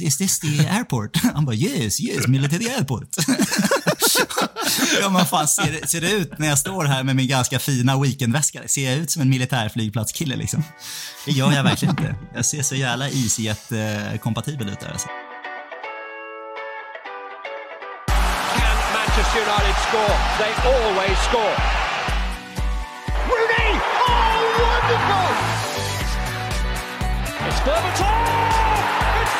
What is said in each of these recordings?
Is this the airport? Han bara yes, yes, military airport. ja men fan, ser, det- ser det ut när jag står här med min ganska fina weekendväska? Ser jag ut som en militärflygplatskille liksom? Det gör jag verkligen inte. Jag ser så jävla EasyJet-kompatibel ut där alltså. Can Manchester United score? They always score. Rooney! Oh, wonderful! It's Berbatov!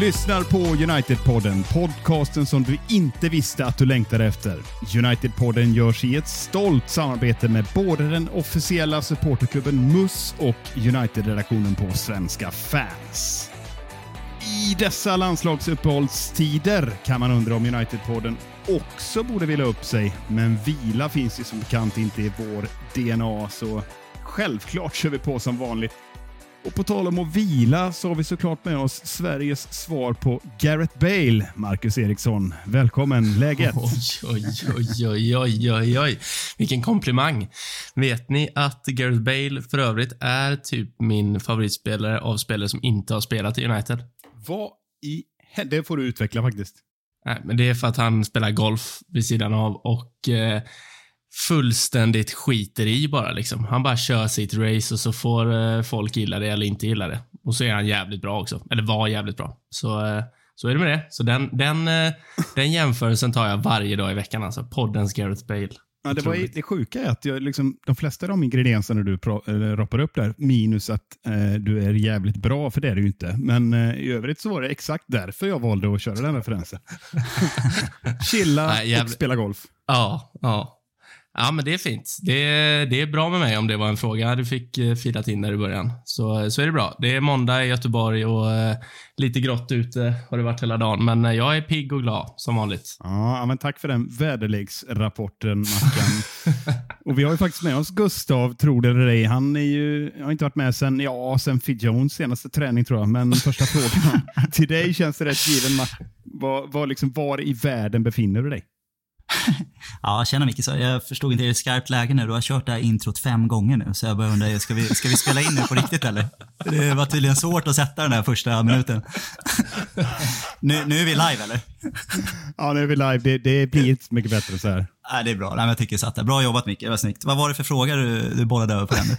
Lyssnar på United-podden, podcasten som du inte visste att du längtade efter. United-podden görs i ett stolt samarbete med både den officiella supporterklubben MUS och United-redaktionen på Svenska fans. I dessa landslagsuppehållstider kan man undra om United-podden också borde vila upp sig, men vila finns ju som bekant inte i vår DNA, så självklart kör vi på som vanligt. Och på tal om att vila så har vi såklart med oss Sveriges svar på Gareth Bale, Marcus Eriksson. Välkommen, läget? Oj, oj, oj, oj, oj, oj. Vilken komplimang. Vet ni att Gareth Bale för övrigt är typ min favoritspelare av spelare som inte har spelat i United? Vad i Det får du utveckla faktiskt. Nej, men det är för att han spelar golf vid sidan av och eh, fullständigt skiter i bara liksom. Han bara kör sitt race och så får eh, folk gilla det eller inte gilla det. Och så är han jävligt bra också. Eller var jävligt bra. Så, eh, så är det med det. Så den, den, eh, den jämförelsen tar jag varje dag i veckan alltså. Poddens Gareth Bale. Ja, det, var, det sjuka är att jag, liksom, de flesta av de ingredienserna du eller rappar upp där, minus att eh, du är jävligt bra, för det är du ju inte. Men eh, i övrigt så var det exakt därför jag valde att köra den referensen. Chilla Nej, jävligt- och spela golf. Ja, ja. Ja, men det är fint. Det är, det är bra med mig om det var en fråga du fick eh, filat in där i början. Så, så är det bra. Det är måndag i Göteborg och eh, lite grått ute har det varit hela dagen. Men eh, jag är pigg och glad som vanligt. Ja, men tack för den väderleksrapporten, Mackan. och vi har ju faktiskt med oss Gustav, tror det eller ej. Han är ju, har inte varit med sen, ja, sen Phil Jones senaste träning tror jag. Men första frågan till dig känns det rätt given. Var, var, liksom, var i världen befinner du dig? Ja, tjena Micke. Jag förstod inte, är det skarpt läge nu? Du har kört det här introt fem gånger nu, så jag börjar undra, ska vi, ska vi spela in nu på riktigt eller? Det var tydligen svårt att sätta den här första minuten. Nu, nu är vi live eller? Ja, nu är vi live. Det, det blir inte mycket bättre så här. Nej, det är bra. Nej, men jag tycker satt där. Bra jobbat Micke, det var snyggt. Vad var det för fråga du, du bollade över på den? nu?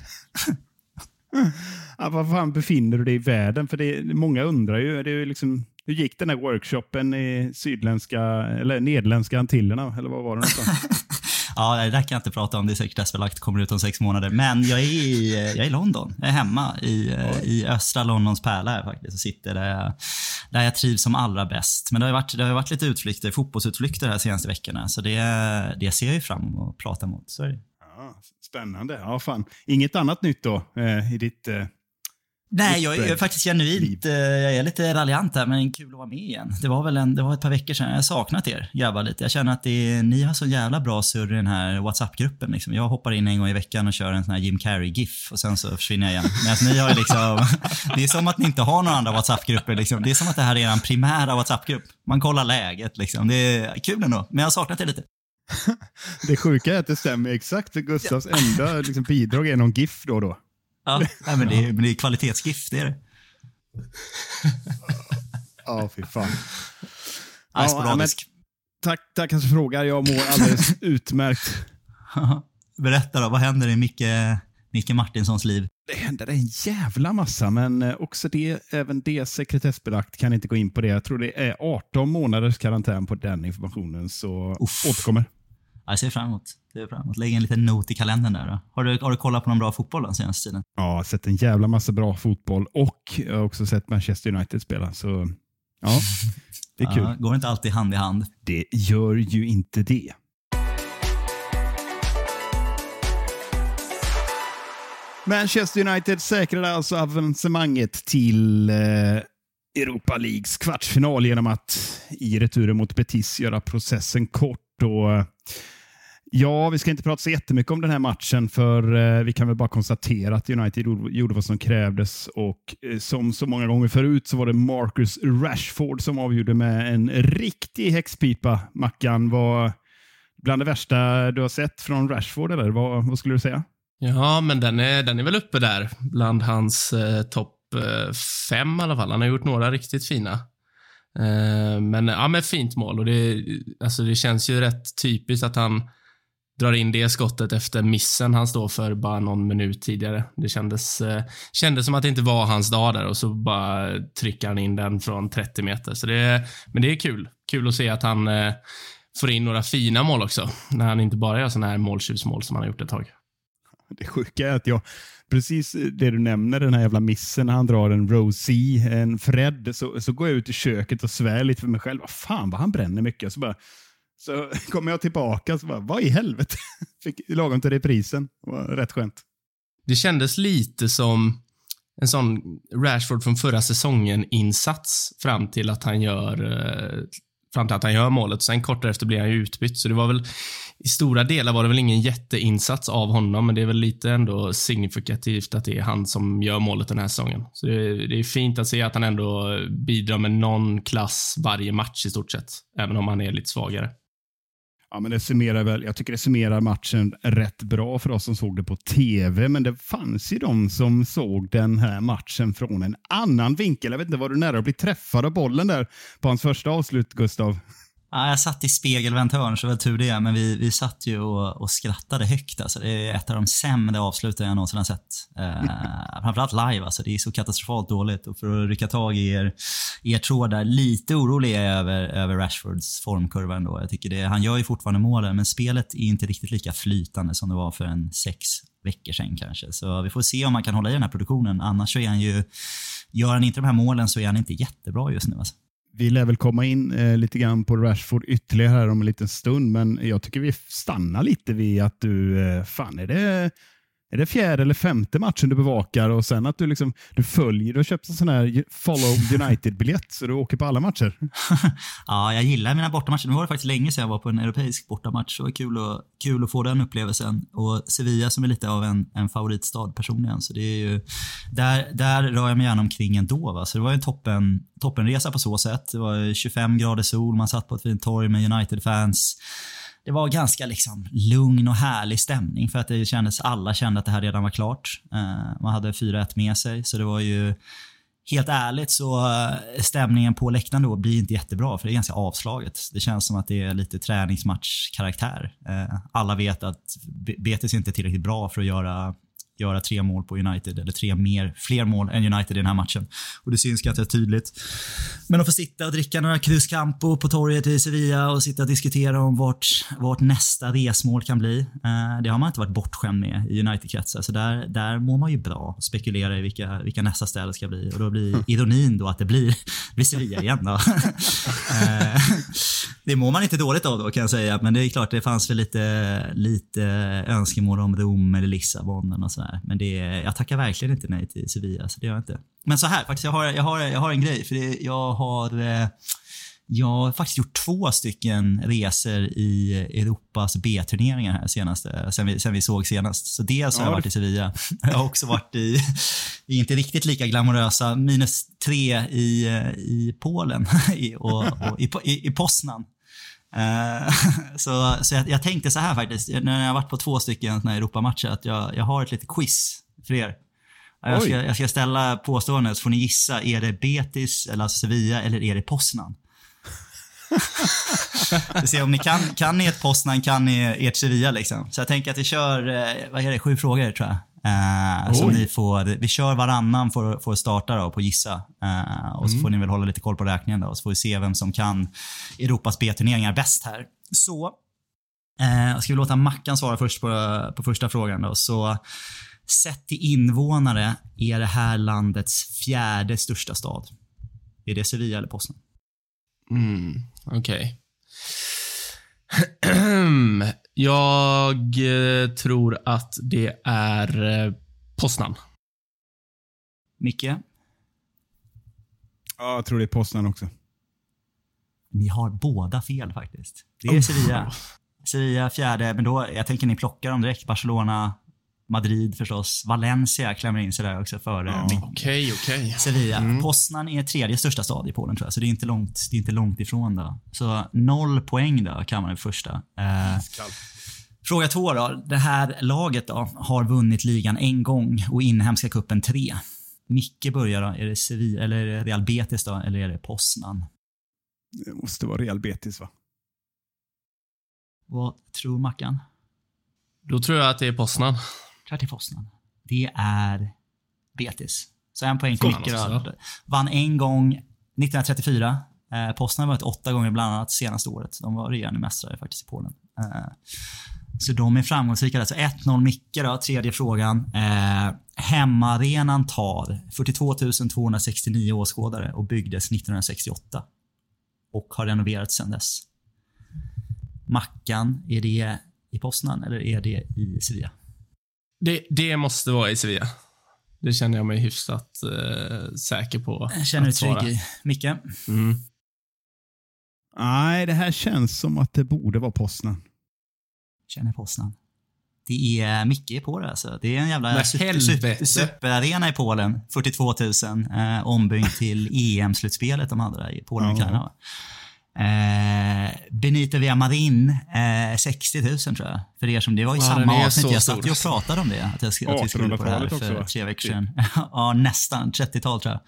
Ja, var fan befinner du dig i världen? För det, många undrar ju, det är ju liksom, hur gick den här workshopen i sydländska, eller nederländska Antillerna? Eller vad var det? Ja, det där kan jag inte prata om. Det är sekretessbelagt. Kommer ut om sex månader. Men jag är i, jag är i London. Jag är hemma i, i östra Londons pärla här faktiskt. Och sitter där jag, där jag trivs som allra bäst. Men det har varit, det har varit lite utflykter, fotbollsutflykter här senaste veckorna. Så det, det ser jag ju fram emot att prata mot. Så är det. Ja, spännande. Ja, fan. Inget annat nytt då eh, i ditt... Eh, Nej, jag är, faktiskt genuint, eh, jag är lite raljant här, men kul att vara med igen. Det var väl en, det var ett par veckor sedan. Jag har saknat er grabbar lite. Jag känner att det ni har så jävla bra surr i den här WhatsApp-gruppen. Liksom. Jag hoppar in en gång i veckan och kör en sån här Jim Carrey-GIF och sen så försvinner jag igen. Medan ni har liksom, det är som att ni inte har några andra WhatsApp-grupper. Liksom. Det är som att det här är er primära WhatsApp-grupp. Man kollar läget liksom. Det är kul ändå, men jag har saknat er lite. det sjuka är att det stämmer exakt. Gustavs enda liksom, bidrag är någon GIF då och då. Ja, nej, men det är, men det är kvalitets-GIF, det är det. Ja, fy fan. Ja, Ja, sporadisk. Tack, tack att du frågar. Jag mår alldeles utmärkt. Berätta då, vad händer i Micke, Micke Martinssons liv? Det händer en jävla massa, men eh, också det, även det sekretessbelagt. Kan inte gå in på det. Jag tror det är 18 månaders karantän på den informationen, så Uff. återkommer. Ja, Jag ser fram emot. Ser fram emot. Lägg en liten not i kalendern där då. Har du, har du kollat på någon bra fotboll den senaste tiden? Ja, jag har sett en jävla massa bra fotboll och jag har också sett Manchester United spela. Så ja, det är kul. Ja, går inte alltid hand i hand. Det gör ju inte det. Manchester United säkrade alltså avancemanget till eh, Europa Leagues kvartsfinal genom att i returen mot Betis göra processen kort. Och, ja, vi ska inte prata så jättemycket om den här matchen, för eh, vi kan väl bara konstatera att United gjorde vad som krävdes och eh, som så många gånger förut så var det Marcus Rashford som avgjorde med en riktig häxpipa. Mackan var bland det värsta du har sett från Rashford, eller vad, vad skulle du säga? Ja, men den är, den är väl uppe där bland hans eh, topp eh, fem i alla fall. Han har gjort några riktigt fina. Eh, men ja, men fint mål och det, alltså det känns ju rätt typiskt att han drar in det skottet efter missen han står för bara någon minut tidigare. Det kändes, eh, kändes som att det inte var hans dag där och så bara trycker han in den från 30 meter. Så det, men det är kul. Kul att se att han eh, får in några fina mål också. När han inte bara gör sådana här måltjuvsmål som han har gjort ett tag. Det sjuka är att jag, precis det du nämner, den här jävla missen när han drar en Rosie, en Fred, så, så går jag ut i köket och svär lite för mig själv. Fan vad han bränner mycket. Så, bara, så kommer jag tillbaka och så bara, vad i helvete? Fick lagom till reprisen. Det var rätt skönt. Det kändes lite som en sån Rashford från förra säsongen-insats fram till att han gör eh, fram till att han gör målet. Sen kort därefter blir han ju utbytt, så det var väl i stora delar var det väl ingen jätteinsats av honom, men det är väl lite ändå signifikativt att det är han som gör målet den här säsongen. Så det är, det är fint att se att han ändå bidrar med någon klass varje match i stort sett, även om han är lite svagare. Ja, men det summerar väl, jag tycker det summerar matchen rätt bra för oss som såg det på tv, men det fanns ju de som såg den här matchen från en annan vinkel. Jag vet inte, var du nära att bli träffad av bollen där på hans första avslut, Gustav? Ja, jag satt i spegelvänt hörn, så det var tur det. Men vi, vi satt ju och, och skrattade högt. Alltså. Det är ett av de sämre avsluten jag någonsin har sett. Eh, framförallt live. Alltså. Det är så katastrofalt dåligt. Och för att rycka tag i er, er tråd där. Lite orolig är jag över, över Rashfords formkurva ändå. Jag tycker det, han gör ju fortfarande målen, men spelet är inte riktigt lika flytande som det var för en sex veckor sedan kanske. Så vi får se om han kan hålla i den här produktionen. Annars så är han ju... Gör han inte de här målen så är han inte jättebra just nu. Alltså. Vi lär väl komma in eh, lite grann på Rashford ytterligare här om en liten stund, men jag tycker vi stannar lite vid att du, eh, fan är det är det fjärde eller femte matchen du bevakar och sen att du, liksom, du följer, du har köpt en sån här Follow United-biljett så du åker på alla matcher. ja, jag gillar mina bortamatcher. Nu var det faktiskt länge sedan jag var på en europeisk bortamatch. Så det var kul att, kul att få den upplevelsen. Och Sevilla som är lite av en, en favoritstad personligen. Så det är ju, där, där rör jag mig gärna omkring ändå. Va? Så det var en toppen, toppenresa på så sätt. Det var 25 grader sol, man satt på ett fint torg med United-fans det var ganska liksom lugn och härlig stämning för att det kändes, alla kände att det här redan var klart. Eh, man hade 4-1 med sig så det var ju Helt ärligt så eh, stämningen på läktaren då blir inte jättebra för det är ganska avslaget. Det känns som att det är lite träningsmatchkaraktär. Eh, alla vet att Betis inte är tillräckligt bra för att göra göra tre mål på United, eller tre mer, fler mål än United i den här matchen. Och Det syns ganska tydligt. Men att få sitta och dricka några Cruz Campo på torget i Sevilla och sitta och diskutera om vart, vart nästa resmål kan bli. Eh, det har man inte varit bortskämd med i United-kretsar. Så där, där mår man ju bra och spekulerar i vilka, vilka nästa ställe ska bli. Och då blir mm. ironin då att det blir, blir Sevilla igen då. Eh, det mår man inte dåligt av då kan jag säga. Men det är klart, det fanns väl lite, lite önskemål om Rom eller Lissabon och sådär här. Men det, jag tackar verkligen inte nej till Sevilla. Så det gör jag inte. Men så här, faktiskt, jag har, jag har, jag har en grej. För det, jag har eh, jag har faktiskt gjort två stycken resor i Europas B-turneringar här senaste, sen vi, sen vi såg senast. Så dels har jag varit i Sevilla. Jag har också varit i, i inte riktigt lika glamorösa, minus tre i, i Polen och, och i, i, i Poznan. Uh, så så jag, jag, tänkte så här faktiskt, när jag har varit på två stycken Europamatcher, att jag, jag har ett litet quiz för er. Jag ska, jag ska, ställa påståendet, så får ni gissa, är det Betis, eller alltså Sevilla, eller är det Poznan? se om ni kan, kan ni ett Poznan, kan ni ert Sevilla liksom. Så jag tänker att vi kör, eh, vad är det, sju frågor tror jag. Uh, som ni får, vi kör varannan för, för att starta då, på gissa. Uh, och så mm. får ni väl hålla lite koll på räkningen då. Så får vi se vem som kan Europas B-turneringar bäst här. Så, uh, ska vi låta Mackan svara först på, på första frågan då. Så, sett till invånare är det här landets fjärde största stad. Är det Sevilla eller Poznan? Mm, okej. Okay. Jag eh, tror att det är eh, Poznan. Micke? Ja, jag tror det är Poznan också. Ni har båda fel faktiskt. Det är Sevilla. Sevilla fjärde, men då, jag tänker ni plockar dem direkt. Barcelona, Madrid förstås. Valencia klämmer in sig där också före Ja. min- Okej, okej. Sevilla. Poznan är tredje största stad i Polen tror jag, så det är inte långt, det är inte långt ifrån då. Så noll poäng då kan man i första. Eh, fråga två då. Det här laget då har vunnit ligan en gång och inhemska kuppen tre. Micke börjar då. Är det Sevilla, eller är det Real Betis då, eller är det Poznan? Det måste vara Real Betis va? Vad tror Mackan? Då tror jag att det är Poznan. Det är Poznan. Det är Betis. Så en poäng till Micke. Vann en gång 1934. Eh, Poznan har varit åtta gånger bland annat senaste året. De var regerande mästare faktiskt i Polen. Eh, så de är framgångsrika. där. Så 1-0 Micke då, tredje frågan. Eh, hemmaarenan tar 42 269 åskådare och byggdes 1968. Och har renoverats sedan dess. Mackan, är det i Poznan eller är det i Sevilla? Det, det måste vara i Sevilla. Det känner jag mig hyfsat eh, säker på. Känner du trygg i? Micke? Mm. Nej, det här känns som att det borde vara Poznan. Känner Poznan. Det är Micke på det alltså. Det är en jävla super, superarena i Polen. 42 000. Eh, ombyggd till EM-slutspelet de hade där i Polen-Ukraina. Ja. va? Eh, Benito Villamarin, eh, 60 000 tror jag. För er som, det var Ja, samma avsnitt. Jag satt ju och pratade om det. Att, jag, att vi skulle på det här 1800-talet för också, tre veckor sedan. ja, nästan. 30-tal tror jag.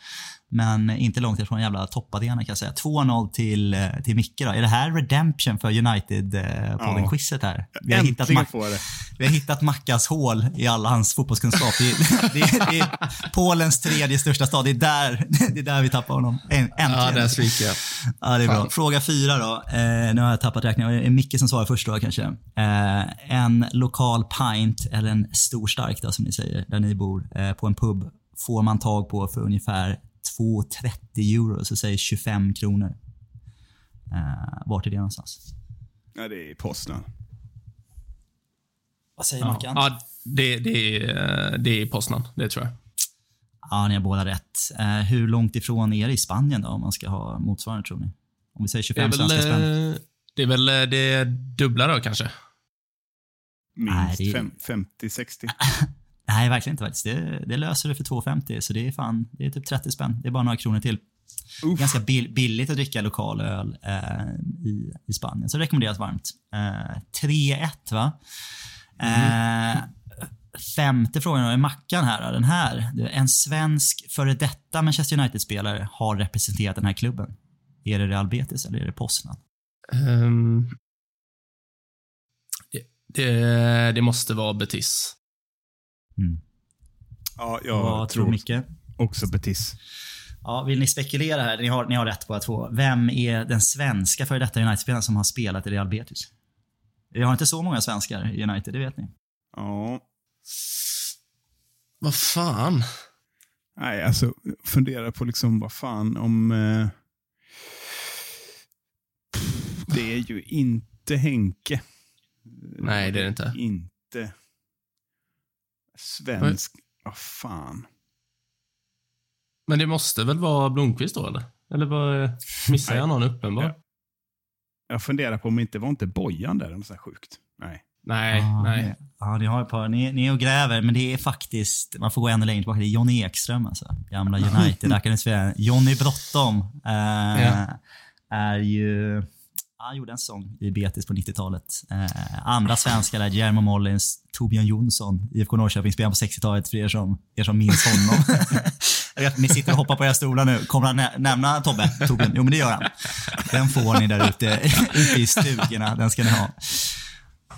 Men inte långt ifrån en jävla topparena kan jag säga. 2-0 till, eh, till Micke då. Är det här redemption för United-podden-quizet här? Vi har, hittat Äntligen Mac- får jag det. vi har hittat Mackas hål i alla hans fotbollskunskap. Det är, det, är, det är Polens tredje största stad. Det är där, det är där vi tappar honom. Äntligen. Ja, där sviker jag. Ja, det är bra. Fråga fyra då. Eh, nu har jag tappat räkningen. Det är Micke som svarar först då kanske. Eh, en lokal pint, eller en stor stark då som ni säger, där ni bor, eh, på en pub får man tag på för ungefär 2,30 euro, så säger 25 kronor. Eh, vart är det någonstans? Ja, det är Poznan. Vad säger Ja, Mackan? ja det, det, är, det är Poznan. Det tror jag. Ja, ni har båda rätt. Eh, hur långt ifrån är det i Spanien då, om man ska ha motsvarande tror ni? Om vi säger Det 25 är väl, svenska spänn. eh, det, är väl eh, det dubbla då kanske? Minst Nej, det är- fem- 50-60. Nej, verkligen inte faktiskt. Det, det löser du för 2,50 så det är fan, det är typ 30 spänn. Det är bara några kronor till. Uff. Ganska bill, billigt att dricka lokal öl eh, i, i Spanien, så det rekommenderas varmt. Eh, 3-1 va? Eh, femte frågan är Mackan här. då. Den här. En svensk före detta Manchester United-spelare har representerat den här klubben. Är det Real Betis eller är det Poznan? Ehm, det, det, måste vara Betis. Mm. Ja, jag Vad tror tror Micke? också Betis. Ja, vill ni spekulera här? Ni har, ni har rätt båda två. Vem är den svenska före detta United-spelaren som har spelat i Real Betis? Vi har inte så många svenskar i United, det vet ni. Ja. Vad fan? Nej, alltså fundera på liksom vad fan om... Eh, det är ju inte Henke. Nej, det är det inte. Inte. Svensk. Vad fan. Men det måste väl vara Blomqvist då, eller? Eller vad, missar jag någon uppenbar? Ja. Jag funderar på om inte var inte Bojan där, eller så här sjukt. Nej. Nej, ja, nej. ni- Ja, ni har ett par. Ni, ni är och gräver, men det är faktiskt, man får gå ännu längre tillbaka. Det är Johnny Ekström alltså. Gamla United-rackaren. Johnny Bråttom eh, Ja. är ju... Han gjorde en säsong i Betis på 90-talet. Eh, andra svenskar där, Jermo Mollins, Torbjörn Jonsson, IFK Norrköping-spelaren på 60-talet för er som, er som minns honom. Jag vet, ni sitter och hoppar på era stolar nu. Kommer han nä- nämna Tobbe? Torbjörn? Jo, men det gör han. Den får ni där ute, ute i stugorna. Den ska ni ha.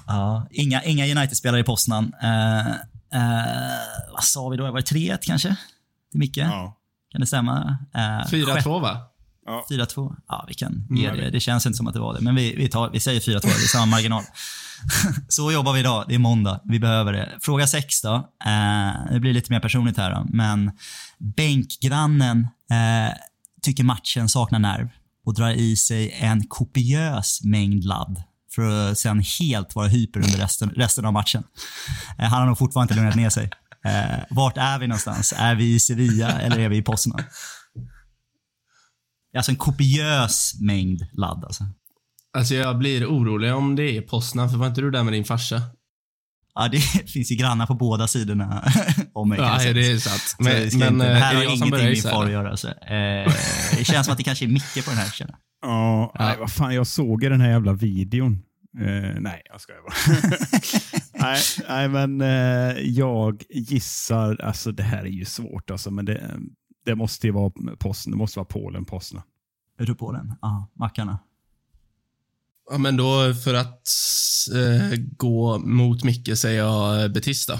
Ja, inga, inga United-spelare i Poznan. Uh, vad sa vi då? Var det 3-1 kanske? Till Micke? Ja. Kan det stämma? Uh, 4-2 va? 4-2? Ja, vi kan Mm, ge det. Det känns inte som att det var det. Men vi, vi, tar, vi säger 4-2, det är samma marginal. Så jobbar vi idag. Det är måndag. Vi behöver det. Fråga 6 då. Eh, det blir lite mer personligt här då. Men bänkgrannen eh, tycker matchen saknar nerv och drar i sig en kopiös mängd ladd för att sen helt vara hyper under resten, resten av matchen. Eh, han har nog fortfarande inte lugnat ner sig. Eh, vart är vi någonstans? Är vi i Sevilla eller är vi i Poznan? Alltså en kopiös mängd ladd alltså. Alltså jag blir orolig om det är Poznan, för var inte du där med din farsa? Ja, det finns ju grannar på båda sidorna om mig. Ja, det är sant. Så Men, ska men inte, det eh, här är har ingenting med gissa? far att göra. Så. Eh, det känns som att det kanske är Micke på den här. Känner. jag. Ja, nej, vad fan, jag såg ju den här jävla videon. Eh, nej, jag skojar bara. nej, nej, men eh, jag gissar, alltså det här är ju svårt alltså, men det, det måste ju vara posten, det måste vara Polen, Poznan. Är du på den? Ja, mackarna. Ja, men då för att eh, gå mot Micke säger jag eh, Betista.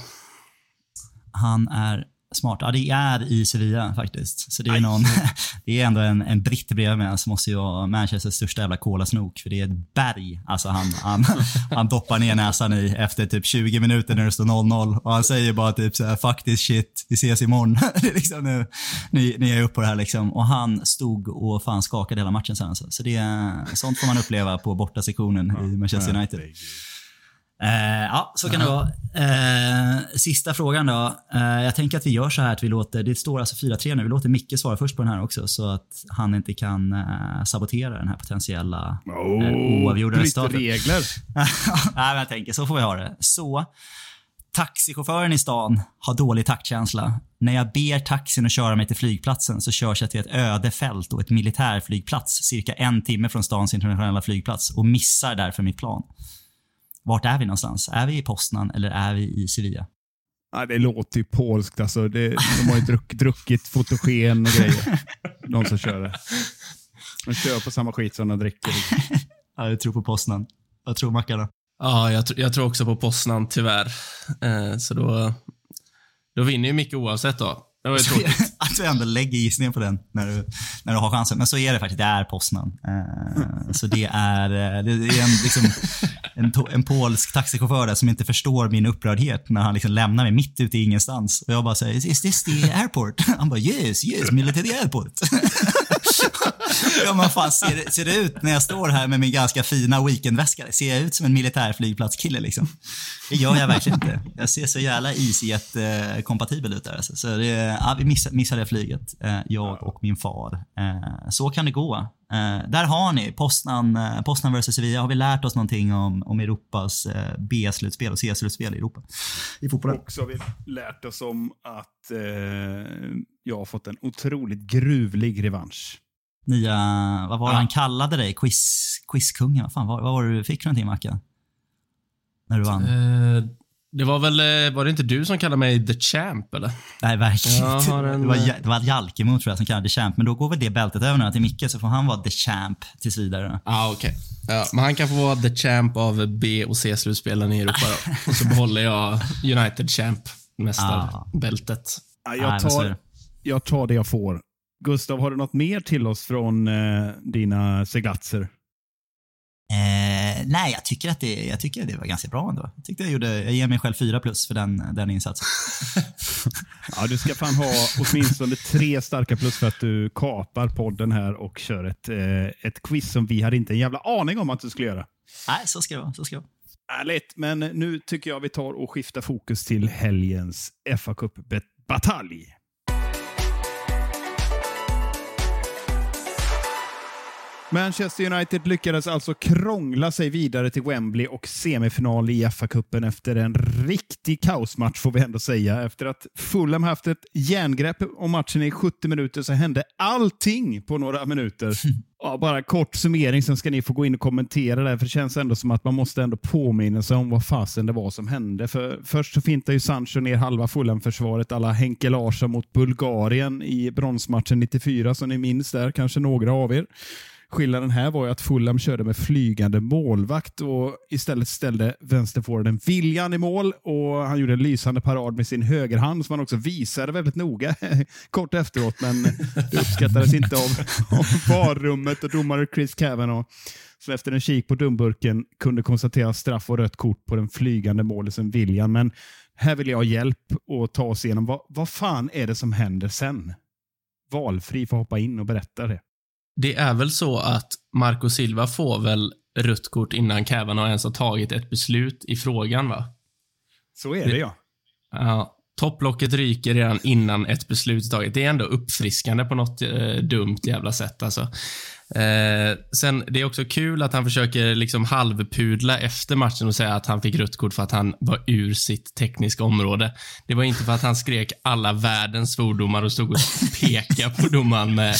Han är smart. Ja, det är i Sevilla faktiskt. Så det är, någon, det är ändå en, en britt bredvid mig som måste ju vara Manchesters största jävla kolasnok. För det är ett berg. Alltså han, han, han doppar ner näsan i efter typ 20 minuter när det står 0-0. Och han säger bara typ så här, fuck this shit, vi ses imorgon. det är liksom nu, ni, ni är upp på det här liksom. Och han stod och fan skakade hela matchen sen alltså. Så det, är- sånt får man uppleva på bortasektionen i Manchester United. Eh, ja, så kan det vara. Eh, sista frågan då. Eh, jag tänker att vi gör så här att vi låter, det står alltså 4-3 nu, vi låter Micke svara först på den här också så att han inte kan eh, sabotera den här potentiella eh, oavgjorda bryter resultatet. regler. Nej, men jag tänker så får vi ha det. Så, taxichauffören i stan har dålig taktkänsla. När jag ber taxin att köra mig till flygplatsen så körs jag till ett öde fält och ett militärflygplats cirka en timme från stans internationella flygplats och missar därför mitt plan. Vart är vi någonstans? Är vi i Poznan eller är vi i Sevilla? Ja, det låter ju polskt alltså. Det, de har ju druck, druckit fotogen och grejer. De som kör det. De kör på samma skit som de dricker. Ja, jag tror på Poznan. Vad tror Mackarna? Ja, jag, tr- jag tror också på Poznan tyvärr. Eh, så då, då vinner ju Micke oavsett då. Det var ju tråkigt. att du ändå lägger gissningen på den när du, när du har chansen. Men så är det faktiskt. Det är Poznan. Eh, så det är, eh, det är en, liksom, en, to- en polsk taxichaufför där som inte förstår min upprördhet när han liksom lämnar mig mitt ute i ingenstans. Och jag bara säger, is this the airport? Han bara, yes, yes, military airport. Ja, men fan, ser, det- ser det ut när jag står här med min ganska fina weekendväska? Ser jag ut som en militärflygplatskille liksom? Det gör jag verkligen inte. Jag ser så jävla EasyJet-kompatibel ut där. Alltså. Så det, ja, vi missade, missade flyget, eh, jag och min far. Eh, så kan det gå. Eh, där har ni Poznan, Poznan vs Sevilla. Har vi lärt oss någonting om, om Europas B-slutspel och C-slutspel i Europa? I fotbollen. Och så har vi lärt oss om att eh, jag har fått en otroligt gruvlig revansch. Nya, vad var det Ja. han kallade dig? Quiz, quizkungen? Vad fan var, vad var det du fick för någonting Mackan? När du vann? Eh, det var väl, eh, var det inte du som kallade mig the champ eller? Nej, verkligen inte. en, Det var, eh, Ja- det var Jalkemo tror jag som kallade det champ, men då går väl det bältet över nu till Micke så får han vara the champ tills vidare. Ja, ah, okej. Ja, men han kan få vara the champ av B och C-slutspelen i Europa då. Och så behåller jag United champ, mästarbältet. Ja, Nej, jag, tar, jag tar det jag får. Gustav, har du något mer till oss från eh, dina seglatser? Eh, nej, jag tycker, att det, jag tycker att det var ganska bra ändå. Jag, tyckte jag, gjorde, jag ger mig själv fyra plus för den, den insatsen. Ja, du ska fan ha åtminstone tre starka plus för att du kapar podden här och kör ett, eh, ett quiz som vi hade inte en jävla aning om att du skulle göra. Nej, så ska det vara. Så ska det vara. Ärligt, men nu tycker jag vi tar och skiftar fokus till helgens fa Cup-batalj. Manchester United lyckades alltså krångla sig vidare till Wembley och semifinal i FA-cupen efter en riktig kaosmatch får vi ändå säga. Efter att Fulham haft ett järngrepp om matchen i 70 minuter så hände allting på några minuter. Ja, bara kort summering, sen ska ni få gå in och kommentera det. För det känns ändå som att man måste ändå påminna sig om vad fasen det var som hände. För först så fintar ju Sancho ner halva Fulham-försvaret alla Henke Larsson mot Bulgarien i bronsmatchen 94 som ni minns där, kanske några av er. Skillnaden här var ju att Fulham körde med flygande målvakt och istället ställde vänsterforwarden William i mål och han gjorde en lysande parad med sin högerhand som han också visade väldigt noga kort efteråt, men det uppskattades inte av, av och domare Chris Kavanagh som efter en kik på dumburken kunde konstatera straff och rött kort på den flygande målisen William. Men här vill jag ha hjälp att ta oss igenom vad, vad fan är det som händer sen? Valfri får hoppa in och berätta det. Det är väl så att Marco Silva får väl rött kort innan Kavanagh ens har tagit ett beslut i frågan, va? Så är det ja. Ja. topplocket ryker redan innan ett beslut är taget. Det är ändå uppfriskande på något eh, dumt jävla sätt alltså. Eh, sen, det är också kul att han försöker liksom halvpudla efter matchen och säga att han fick rött kort för att han var ur sitt tekniska område. Det var inte för att han skrek alla världens svordomar och stod och pekade på domaren med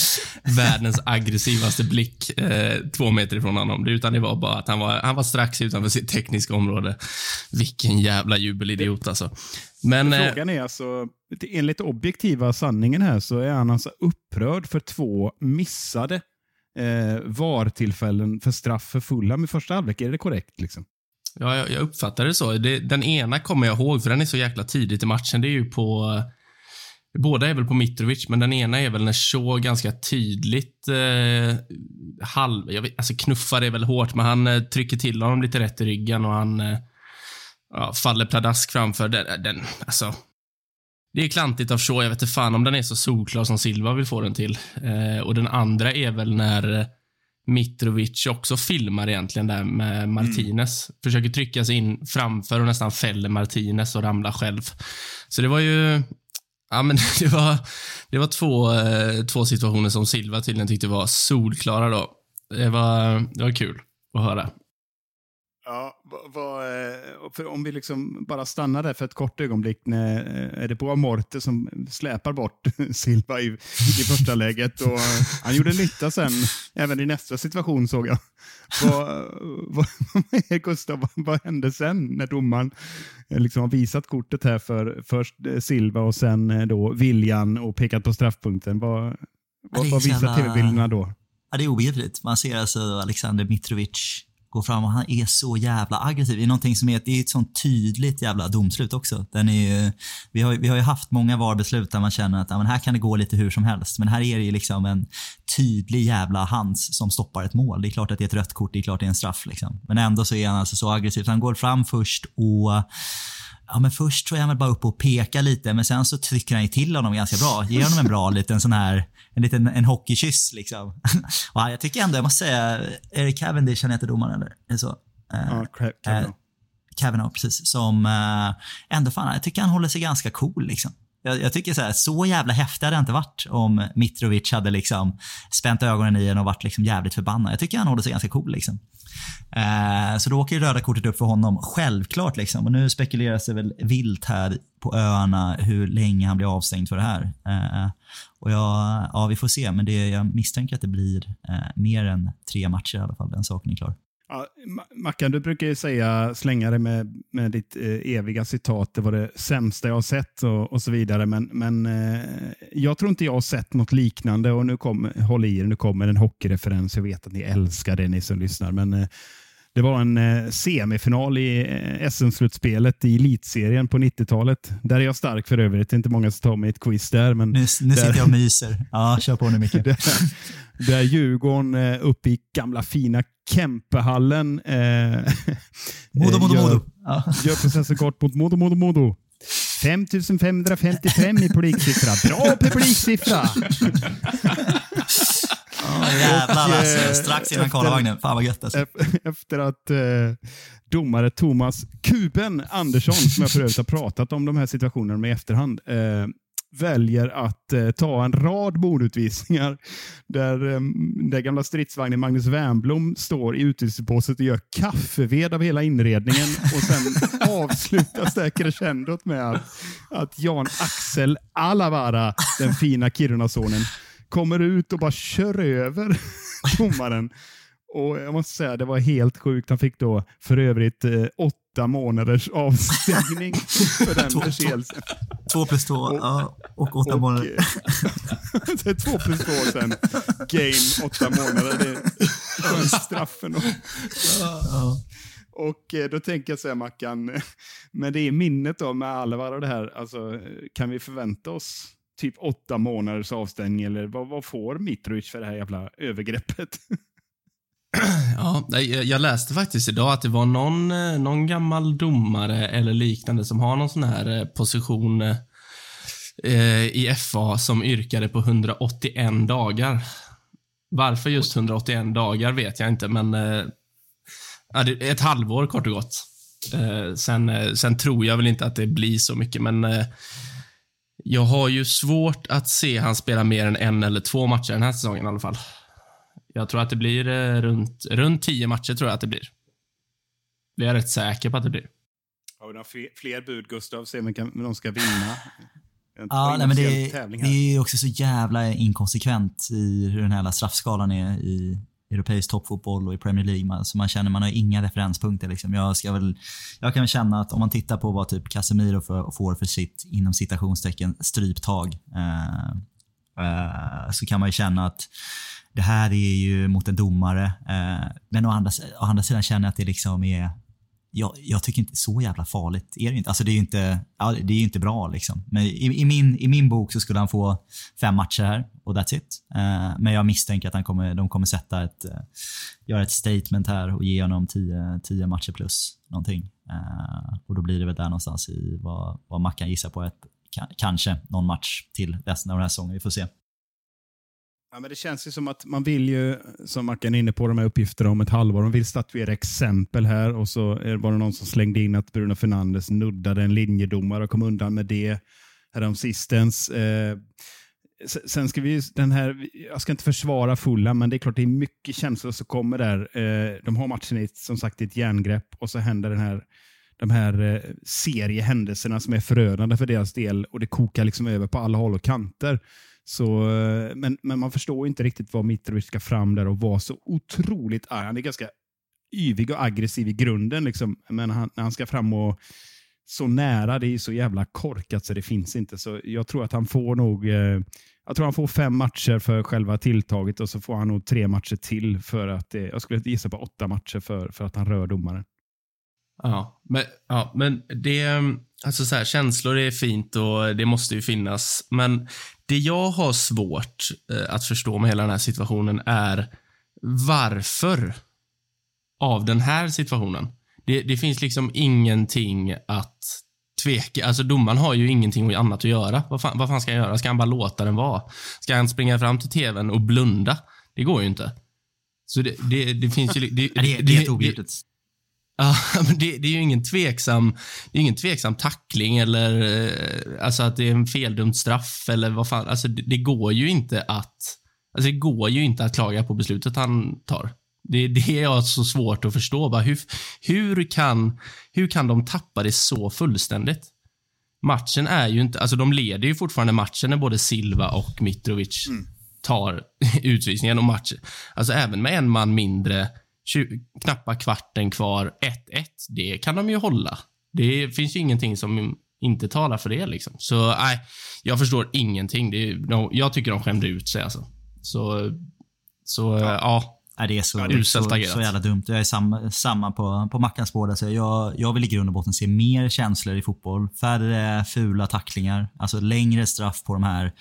världens aggressivaste blick eh, två meter ifrån honom. Utan det var bara att han var, han var strax utanför sitt tekniska område. Vilken jävla jubelidiot alltså. Men, eh, Frågan är alltså, enligt objektiva sanningen här så är han alltså upprörd för två missade eh, VAR-tillfällen för straff för Fulham i första halvlek. Är det korrekt? Liksom? Ja, jag, jag uppfattar det så. Det, den ena kommer jag ihåg, för den är så jäkla tidigt i matchen. Det är ju på... Båda är väl på Mitrovic, men den ena är väl när Shaw ganska tydligt eh, halv... Jag vet, alltså knuffar är väl hårt, men han eh, trycker till honom lite rätt i ryggen och han eh, ja, faller pladask framför. Den, den, alltså, det är klantigt av Shaw. Jag vet inte fan om den är så solklar som Silva vill få den till. Eh, och den andra är väl när Mitrovic också filmar egentligen där med Martinez. Mm. Försöker trycka sig in framför och nästan fäller Martinez och ramlar själv. Så det var ju... Ja, men det var, det var två, eh, två situationer som Silva tydligen tyckte var solklara då. Det var, det var kul att höra. Ja, vad, för om vi liksom bara stannar där för ett kort ögonblick. När, är det på Morte som släpar bort Silva i, i första läget. Och han gjorde nytta sen, även i nästa situation såg jag. Vad, vad, Gustav, vad, vad hände sen när domaren liksom har visat kortet här för först Silva och sen då Viljan och pekat på straffpunkten? Vad, vad, vad visar tv-bilderna då? Ja, det är obegripligt. Man ser alltså Alexander Mitrovic går fram och han är så jävla aggressiv. Det är någonting som är, det är ett sånt tydligt jävla domslut också. Den är ju, vi, har, vi har ju haft många VAR-beslut där man känner att ja, men här kan det gå lite hur som helst. Men här är det ju liksom en tydlig jävla hands som stoppar ett mål. Det är klart att det är ett rött kort, det är klart att det är en straff. Liksom. Men ändå så är han alltså så aggressiv. Han går fram först och Ja, men först tror jag han väl bara upp och pekar lite, men sen så trycker han ju till honom ganska bra. Ger honom en bra liten sån här, en liten en hockeykyss liksom. och jag tycker ändå, jag måste säga, det Cavendish han heter domaren eller? Så? Ja, Kavanaugh. Eh, Kavanaugh, precis. Som eh, ändå, fan, jag tycker han håller sig ganska cool liksom. Jag, jag, tycker så här, så jävla häftig hade det inte varit om Mitrovic hade liksom spänt ögonen i en och varit liksom jävligt förbannad. Jag tycker han håller sig ganska cool liksom. Eh, så då åker ju röda kortet upp för honom, självklart. Liksom. Och nu spekuleras det väl vilt här på öarna hur länge han blir avstängd för det här. Eh, och jag, ja, vi får se, men det, jag misstänker att det blir eh, mer än tre matcher i alla fall. Den saken är klar. Ja, Mackan, du brukar ju säga, slänga dig med, med ditt eh, eviga citat, det var det sämsta jag har sett och, och så vidare. Men, men eh, jag tror inte jag har sett något liknande och nu kommer, håll i er, nu kommer en hockeyreferens. Jag vet att ni älskar det, ni som lyssnar. Men eh, det var en eh, semifinal i eh, SM-slutspelet i elitserien på 90-talet. Där är jag stark för övrigt. Det är inte många som tar mig ett quiz där. Men nu nu där, sitter jag och myser. Ja, kör på nu Micke. där, där Djurgården eh, uppe i gamla fina Kempehallen eh, Modo, Modo, gör, Modo. Ja. gör processen kort mot Modo, Modo, Modo. 5555 i publiksiffra. Bra publiksiffra! Oh, jävlar och, alltså. Eh, Strax innan Karlavagnen. Fan vad gött alltså. Efter att eh, domare Thomas Kuben Andersson, som jag för övrigt har pratat om de här situationerna med i efterhand, eh, väljer att eh, ta en rad bordutvisningar där, eh, där gamla stridsvagnen Magnus Wernbloom står i utvisningsbåset och gör kaffeved av hela inredningen och sen avslutas det här crescendot med att, att Jan Axel Alavara, den fina Kirunasonen, kommer ut och bara kör över domaren. Och jag måste säga, det var helt sjukt. Han fick då för övrigt eh, åtta månaders avstängning för den förseelsen. Två plus två, och, ja, och åtta och, månader. det är två plus två sen. Game, åtta månader. Det är straffen. Och, ja. och eh, då tänker jag säga Mackan, men det är minnet då med Alvar och det här, alltså, kan vi förvänta oss typ åtta månaders avstängning eller vad, vad får Mitrovic för det här jävla övergreppet? Ja, jag läste faktiskt idag att det var någon, eh, någon gammal domare eller liknande som har någon sån här eh, position eh, i FA som yrkade på 181 dagar. Varför just 181 dagar vet jag inte, men eh, ett halvår kort och gott. Eh, sen, sen tror jag väl inte att det blir så mycket, men jag har ju svårt att se han spela mer än en eller två matcher den här säsongen i alla fall. Jag tror att det blir eh, runt, runt tio matcher tror jag att det blir. Det är jag rätt säker på att det blir. Har vi några fler, fler bud, Gustav? Se om de ska vinna. Ja, nej, men det, det är också så jävla inkonsekvent i hur den här straffskalan är i europeisk toppfotboll och i Premier League. Man, så man känner man har inga referenspunkter. Liksom. Jag, ska väl, jag kan väl känna att om man tittar på vad typ Casemiro för, får för sitt, inom citationstecken, stryptag. Eh, eh, så kan man ju känna att det här är ju mot en domare. Eh, men å andra, å andra sidan känner jag att det liksom är jag, jag, tycker inte så jävla farligt är det inte. Alltså det är ju inte, ja, det är inte bra liksom. Men i, i, min, i min bok så skulle han få fem matcher här och that's it. Eh, men jag misstänker att han kommer, de kommer sätta ett, eh, göra ett statement här och ge honom tio, tio matcher plus någonting. Eh, och då blir det väl där någonstans i vad, vad Mackan gissar på. Ett, kanske någon match till resten av den här säsongen. Vi får se. Ja, men det känns ju som att man vill ju, som Mackan är inne på, de här uppgifterna om ett halvår. De vill statuera exempel här och så var det någon som slängde in att Bruno Fernandes nuddade en linjedomare och kom undan med det häromsistens. Eh, sen ska vi ju den här, jag ska inte försvara fulla, men det är klart det är mycket känslor som kommer där. Eh, de har matchen i, som sagt i ett järngrepp och så händer den här de här eh, seriehändelserna som är förödande för deras del och det kokar liksom över på alla håll och kanter. Så, eh, men, men man förstår inte riktigt vad Mitrovic ska fram där och vara så otroligt arg. Han är ganska yvig och aggressiv i grunden, liksom. men han, när han ska fram och så nära, det är så jävla korkat så det finns inte. Så jag tror att han får nog eh, jag tror han får fem matcher för själva tilltaget och så får han nog tre matcher till för att, jag skulle gissa på åtta matcher för, för att han rör domaren. Ja, men, ja, men det, mm, alltså så här, känslor är fint och det måste ju finnas. Men det jag har svårt eh, att förstå med hela den här situationen är varför av den här situationen. Det, det finns liksom ingenting att tveka. Alltså domaren har ju ingenting annat att göra. Vad fan, vad fan ska han göra? Ska han bara låta den vara? Ska han springa fram till tvn och blunda? Det går ju inte. Så det, det, det finns ju... Det, det, det, är helt. Ja, men det, det, är ju ingen tveksam, det är ingen tveksam tackling eller eh, alltså att det är en feldömd straff eller vad fan. Alltså det, det, går ju inte att, alltså det går ju inte att klaga på beslutet han tar. Det, det är så svårt att förstå. Bara hur, hur, kan, hur kan de tappa det så fullständigt? Matchen är ju inte, alltså de leder ju fortfarande matchen när både Silva och Mitrovic mm. tar utvisningen och matchen. Alltså även med en man mindre 20, knappa kvarten kvar, 1-1. Det kan de ju hålla. Det finns ju ingenting som inte talar för det. Liksom. Så nej, jag förstår ingenting. Det är, de, jag tycker de skämde ut sig. Alltså. Så, så ja. ja. Nej, det är så, ja, så, så jävla dumt. Jag är samma, samma på, på Mackans båda. Så jag, jag vill i grund och botten se mer känslor i fotboll. Färre fula tacklingar. Alltså längre straff på de här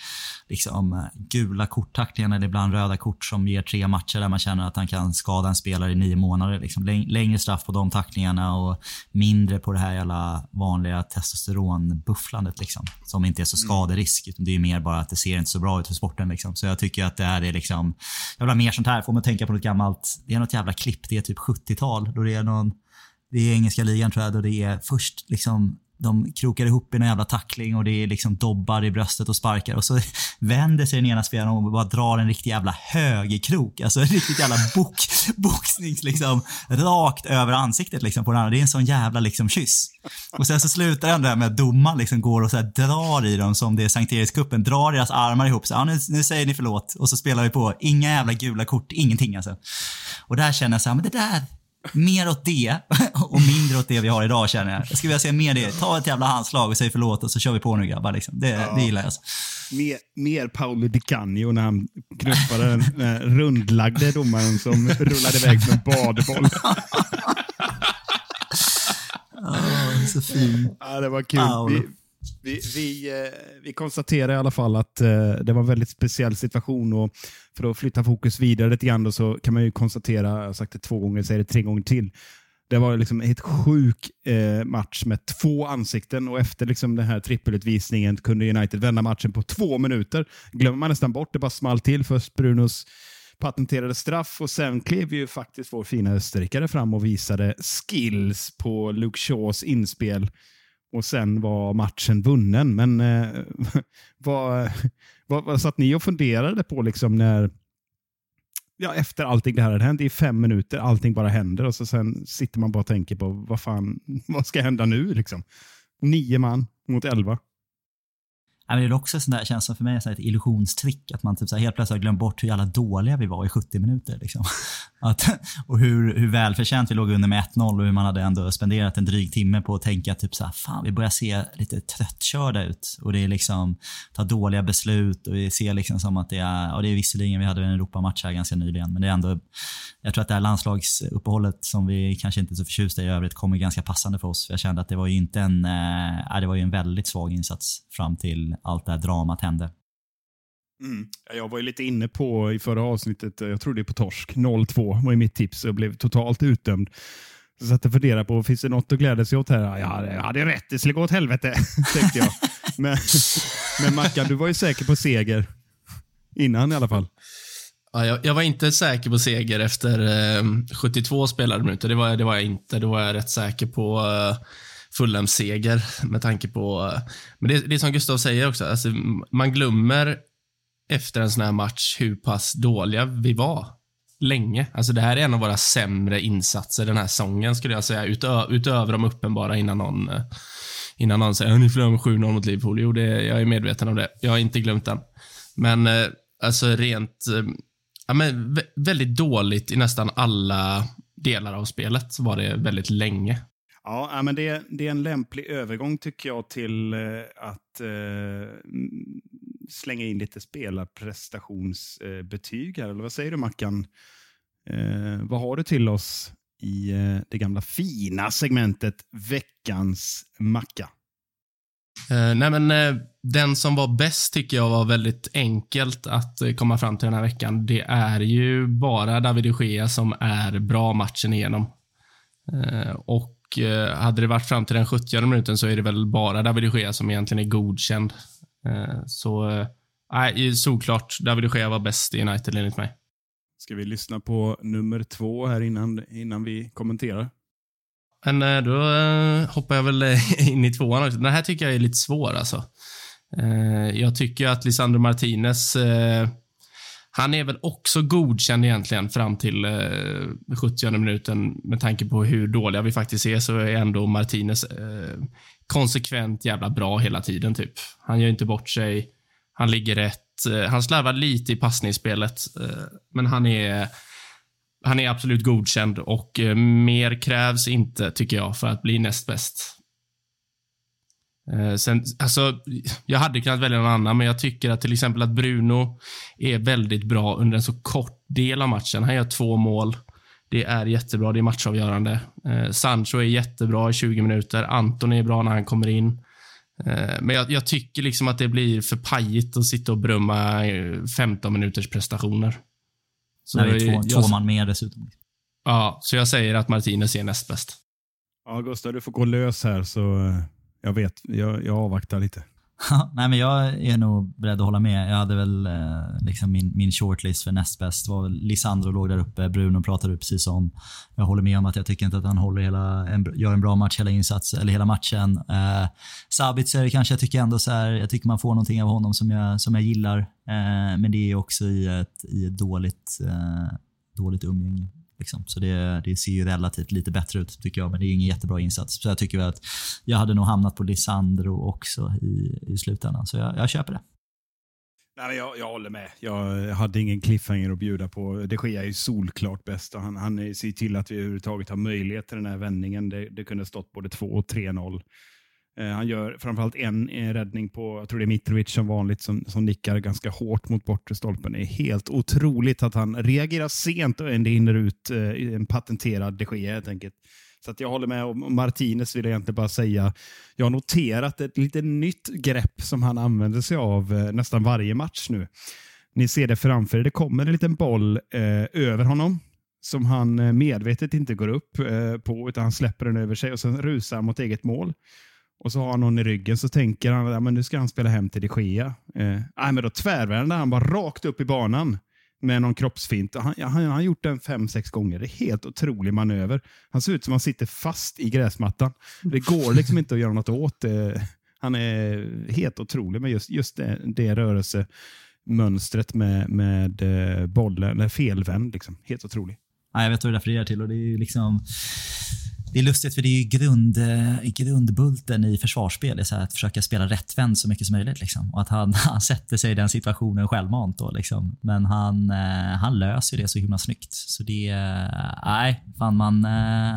liksom, gula korttacklingarna eller ibland röda kort som ger tre matcher där man känner att han kan skada en spelare i nio månader. Liksom. Längre straff på de tacklingarna och mindre på det här jävla vanliga testosteronbufflandet. Liksom, som inte är så mm. skaderisk. Utan det är mer bara att det ser inte så bra ut för sporten. Liksom. Så jag tycker att det här är liksom, jag vill ha mer sånt här. Får man tänka på något gammalt, det är något jävla klipp, det är typ 70-tal. Då det är någon, det är engelska ligan tror jag, då det är först liksom de krokar ihop i någon jävla tackling och det är liksom dobbar i bröstet och sparkar och så vänder sig den ena spelaren om och bara drar en riktig jävla högerkrok. Alltså en riktigt jävla bok, boxnings liksom rakt över ansiktet liksom på den andra. Det är en sån jävla liksom kyss. Och sen så slutar det där med att domaren liksom går och så drar i dem som det är Sankt Erikscupen, drar deras armar ihop. Så, ja, nu, nu säger ni förlåt och så spelar vi på. Inga jävla gula kort, ingenting alltså. Och där känner jag så här, men det där, mer åt det och mindre åt det vi har idag känner jag. Jag skulle vilja se mer det. Ta ett jävla handslag och säg förlåt och så kör vi på nu grabbar. Liksom. Det, ja. det gillar jag. Mer, mer Paolo Di Canio när han knuffade den, den rundlagde domaren som rullade iväg som en badboll. oh, så fin. Ja, det var kul. Vi, vi, vi, eh, vi konstaterar i alla fall att eh, det var en väldigt speciell situation och för att flytta fokus vidare lite grann så kan man ju konstatera, jag har sagt det två gånger, säger det tre gånger till. Det var liksom en helt sjuk eh, match med två ansikten och efter liksom den här trippelutvisningen kunde United vända matchen på två minuter. Glömmer man nästan bort, det bara small till. Först Brunos patenterade straff och sen klev ju faktiskt vår fina österrikare fram och visade skills på Luke Shaws inspel. Och sen var matchen vunnen. Men eh, vad, vad, vad satt ni och funderade på liksom när ja, efter allting det här hade hänt i fem minuter, allting bara händer och så sen sitter man bara och tänker på vad fan, vad ska hända nu liksom? Nio man mot elva. Ja, men det är också sån där känsla för mig, ett illusionstrick. Att man typ så helt plötsligt har glömt bort hur jävla dåliga vi var i 70 minuter. Liksom. Att, och hur, hur välförtjänt vi låg under med 1-0 och hur man hade ändå spenderat en dryg timme på att tänka typ så här, fan vi börjar se lite tröttkörda ut. Och det är liksom, ta dåliga beslut och vi ser liksom som att det är, och det är visserligen, vi hade en Europamatch här ganska nyligen, men det är ändå, jag tror att det här landslagsuppehållet som vi kanske inte är så förtjusta i övrigt kommer ganska passande för oss. För jag kände att det var ju inte en, äh, det var ju en väldigt svag insats fram till allt det här dramat hände. Mm. Jag var ju lite inne på i förra avsnittet, jag tror det är på torsk, 0-2 var ju mitt tips och blev totalt utdömd. Så satt och funderade på, finns det något att glädja sig åt här? Ja, jag hade rätt, det skulle gå åt helvete, tänkte jag. Men, men Mackan, du var ju säker på seger. Innan i alla fall. Ja, jag, jag, var inte säker på seger efter eh, 72 spelade minuter. Det var, det var jag inte. Då var jag rätt säker på eh, Fulham-seger med tanke på... Men det, det är som Gustav säger också, alltså, man glömmer efter en sån här match hur pass dåliga vi var länge. Alltså det här är en av våra sämre insatser den här säsongen skulle jag säga, Utö utöver de uppenbara innan någon innan någon säger ni förlorade med 7-0 mot Liverpool. Jo, det, jag är medveten om det. Jag har inte glömt den. Men eh, alltså rent, eh, ja, men väldigt dåligt i nästan alla delar av spelet var det väldigt länge. Ja, men det, det är en lämplig övergång tycker jag till eh, att eh, slänga in lite spelarprestationsbetyg här. Eller vad säger du Mackan? Eh, vad har du till oss i eh, det gamla fina segmentet Veckans macka? Eh, nej men eh, Den som var bäst tycker jag var väldigt enkelt att komma fram till den här veckan. Det är ju bara David de Gea som är bra matchen igenom. och hade det varit fram till den 70 minuten så är det väl bara David de Gea som egentligen är godkänd. så nej, såklart David de Gea var bäst i United enligt mig. Ska vi lyssna på nummer två här innan, innan vi kommenterar? Men eh, då eh, hoppar jag väl eh, in i tvåan också. Den här tycker jag är lite svår alltså. Jag tycker att Lisandro Martinez, han är väl också godkänd egentligen fram till eh, 70 minuten. Med tanke på hur dåliga vi faktiskt är så är ändå Martinez eh, konsekvent jävla bra hela tiden typ. Han gör inte bort sig. Han ligger rätt. Eh, han slarvar lite i passningsspelet, men han är han är absolut godkänd och eh, mer krävs inte, tycker jag, för att bli näst bäst. Eh, sen, alltså, jag hade kunnat välja någon annan, men jag tycker att till exempel att Bruno är väldigt bra under en så kort del av matchen. Han gör två mål. Det är jättebra, det är matchavgörande. Eh, Sancho är jättebra i 20 minuter. Anton är bra när han kommer in. Eh, men jag, jag, tycker liksom att det blir för pajigt att sitta och brumma 15 minuters prestationer. Så När det är två, jag, två man med dessutom. Ja, så jag säger att Martinez är näst bäst. Ja, Gustav, du får gå lös här så eh, jag vet. Jag, jag avvaktar lite. Nej, men jag är nog beredd att hålla med. Jag hade väl eh, liksom min, min shortlist för näst bäst. var Lisandro låg där uppe. Bruno pratade precis om. Jag håller med om att jag tycker inte att han håller hela, en, gör en bra match hela insats, eller hela matchen. Eh, Sabitzer kanske jag tycker ändå så här, jag tycker man får någonting av honom som jag, som jag gillar. Eh, men det är också i ett, i ett dåligt, eh, dåligt umgänge. Liksom. Så det, det ser ju relativt lite bättre ut tycker jag, men det är ingen jättebra insats. Så jag tycker väl att jag hade nog hamnat på Lisandro också i, i slutändan. Så jag, jag köper det. Nej, jag, jag håller med. Jag hade ingen cliffhanger att bjuda på. Det sker ju solklart bäst. Han, han ser till att vi överhuvudtaget har möjlighet till den här vändningen. Det, det kunde stått både 2 och 3-0. Eh, han gör framförallt en eh, räddning på, jag tror det är Mitrovic som vanligt, som, som nickar ganska hårt mot bortre stolpen. Det är helt otroligt att han reagerar sent och ändå hinner ut eh, en patenterad de Gea helt enkelt. Så att jag håller med. Och Martinez vill jag egentligen bara säga. Jag har noterat ett lite nytt grepp som han använder sig av nästan varje match nu. Ni ser det framför er. Det kommer en liten boll över honom som han medvetet inte går upp på, utan han släpper den över sig och sen rusar mot eget mål och så har han någon i ryggen så tänker han att nu ska han spela hem till de Gea. Eh, nej, men då tvärvänder han bara rakt upp i banan. med någon kroppsfint. Han, han, har gjort den fem, sex gånger. Det är helt otrolig manöver. Han ser ut som han sitter fast i gräsmattan. Det går liksom inte att göra något åt det. Han är helt otrolig med just, just det, det rörelsemönstret med, med eh, bollen, eller felvänd. Liksom. Helt otrolig. Ja, jag vet vad du refererar till och det är liksom det är lustigt för det är ju grund, eh, grundbulten i försvarsspel, är så att försöka spela rättvänd så mycket som möjligt. Liksom. Och att han, han sätter sig i den situationen självmant. Då, liksom. Men han, eh, han löser det så himla snyggt. Så det, eh, nej, fan man,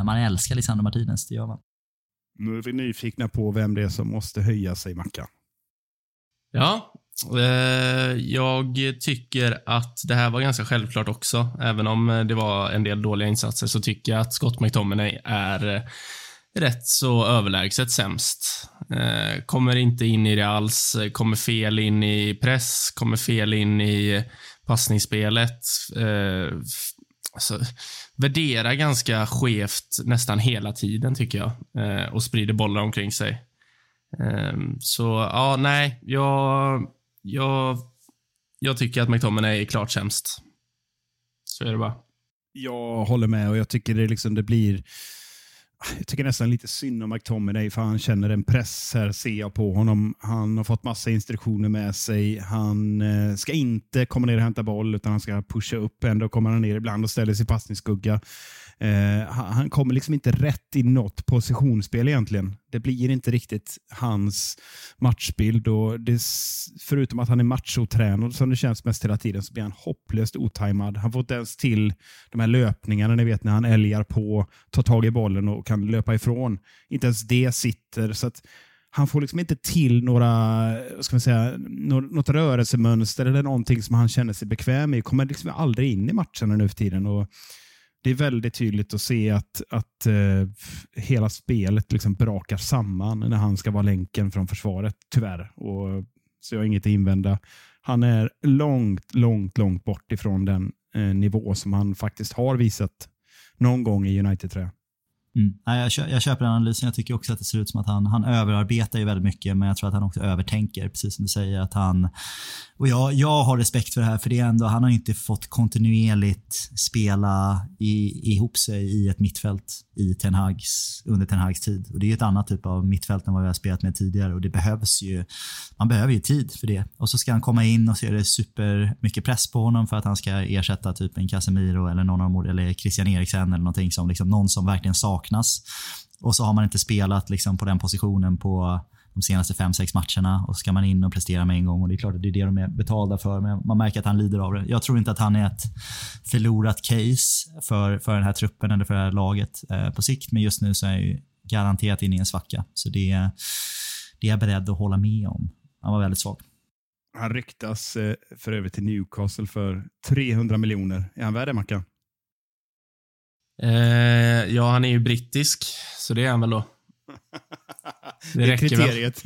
man älskar Lisandro Martinez, det gör man. Nu är vi nyfikna på vem det är som måste höja sig, Mackan. Ja, Eh, jag tycker att det här var ganska självklart också. Även om eh, det var en del dåliga insatser så tycker jag att Scott McTominay är eh, rätt så överlägset sämst. Kommer inte in i det alls, kommer fel in i press, kommer fel in i passningsspelet. Alltså, värderar ganska skevt nästan hela tiden tycker jag och sprider bollar omkring sig. Så ja, nej, jag jag, jag tycker att McTominay är klart sämst. Så är det bara. Jag håller med och jag tycker det, liksom, det blir... Jag tycker nästan lite synd om McTominay för han känner en press här ser jag på honom. Han har fått massa instruktioner med sig. Han eh, ska inte komma ner och hämta boll utan han ska pusha upp. Ändå kommer han ner ibland och ställer sig i passningsskugga. Eh, han kommer liksom inte rätt i något positionsspel egentligen. Det blir inte riktigt hans matchbild. Och det, förutom att han är machotränad som det känns mest hela tiden så blir han hopplöst otajmad. Han får inte ens till de här löpningarna, ni vet när han älgar på, tar tag i bollen och kan löpa ifrån. Inte ens det sitter. så att han får liksom inte till några, ska man säga, något rörelsemönster eller någonting som han känner sig bekväm i. Kommer liksom aldrig in i matcherna nu för tiden. Och det är väldigt tydligt att se att, att uh, hela spelet liksom brakar samman när han ska vara länken från försvaret, tyvärr. Och, så jag har inget att invända. Han är långt, långt, långt bort ifrån den eh, nivå som han faktiskt har visat någon gång i United-tröjan. Mm. Nej, jag, köper, jag köper den analysen. Jag tycker också att det ser ut som att han, han överarbetar ju väldigt mycket, men jag tror att han också övertänker. Precis som du säger. att han och jag, jag har respekt för det här, för det är ändå, han har inte fått kontinuerligt spela i, ihop sig i ett mittfält i Ten Hags, under Ten Hags tid. Och Det är ett annat typ av mittfält än vad vi har spelat med tidigare och det behövs ju, man behöver ju tid för det. Och så ska han komma in och så är det super mycket press på honom för att han ska ersätta typ en Casemiro eller någon av eller Christian Eriksen eller någonting som liksom någon som verkligen saknas. Och så har man inte spelat liksom på den positionen på de senaste fem sex matcherna och så ska man in och prestera med en gång. och Det är klart att det är det de är betalda för, men man märker att han lider av det. Jag tror inte att han är ett förlorat case för, för den här truppen eller för det här laget eh, på sikt, men just nu så är jag ju garanterat inne i en svacka. Så det, det är jag beredd att hålla med om. Han var väldigt svag. Han ryktas eh, för övrigt till Newcastle för 300 miljoner. Är han värd det, Mackan? Eh, ja, han är ju brittisk, så det är han väl då. Det, det är kriteriet.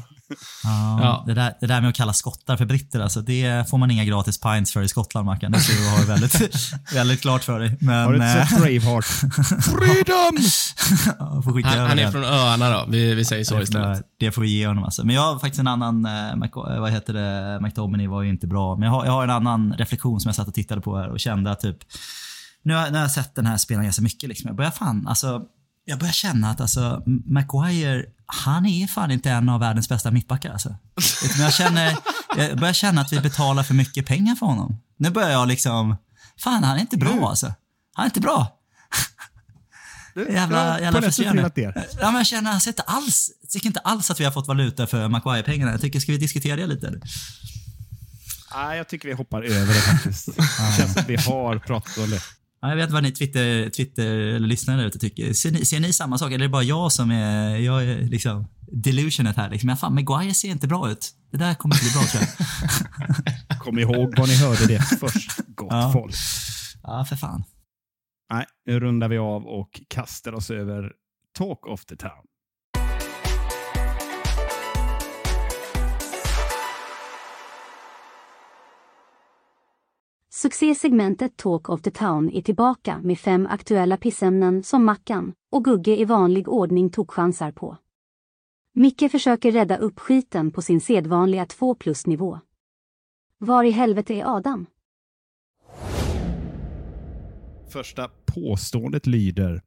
Ja, ja. Det, där, det där med att kalla skottar för britter, alltså, det får man inga gratis pints för i Skottland, Mackan. Det tror jag har väldigt, väldigt klart för dig. Men, har du inte sett eh, Braveheart? Freedom! han, han är från öarna då, vi, vi säger så istället. Det får vi ge honom. Alltså. Men jag har faktiskt en annan, eh, vad heter det, McDominay var ju inte bra. Men jag har, jag har en annan reflektion som jag satt och tittade på här och kände att typ, nu har, nu har jag sett den här spelaren ganska mycket. Liksom. Jag börjar fan, alltså, jag börjar känna att alltså, Maguire, han är fan inte en av världens bästa mittbackar. Alltså. jag, känner, jag börjar känna att vi betalar för mycket pengar för honom. Nu börjar jag liksom, fan han är inte bra alltså. Han är inte bra. jävla jävla frustrerande. Ja, men jag känner alltså inte alls, jag tycker inte alls att vi har fått valuta för Maguire-pengarna. Jag tycker, ska vi diskutera det lite? Nej, jag tycker vi hoppar över det faktiskt. Det känns som vi har pratat om det. Ja, jag vet vad ni Twitter, Twitter eller lyssnare ute tycker. Ser ni, ser ni samma sak eller är det bara jag som är, jag är liksom delusionet här? Liksom. Ja, fan, Maguire ser inte bra ut. Det där kommer inte bli bra tror jag. Kom ihåg var ni hörde det först, gott ja. folk. Ja, för fan. Nej, nu rundar vi av och kastar oss över Talk of the Town. Succésegmentet Talk of the Town är tillbaka med fem aktuella pissämnen som Mackan och Gugge i vanlig ordning tog chansar på. Micke försöker rädda upp skiten på sin sedvanliga 2 plus-nivå. Var i helvete är Adam? Första påståendet lyder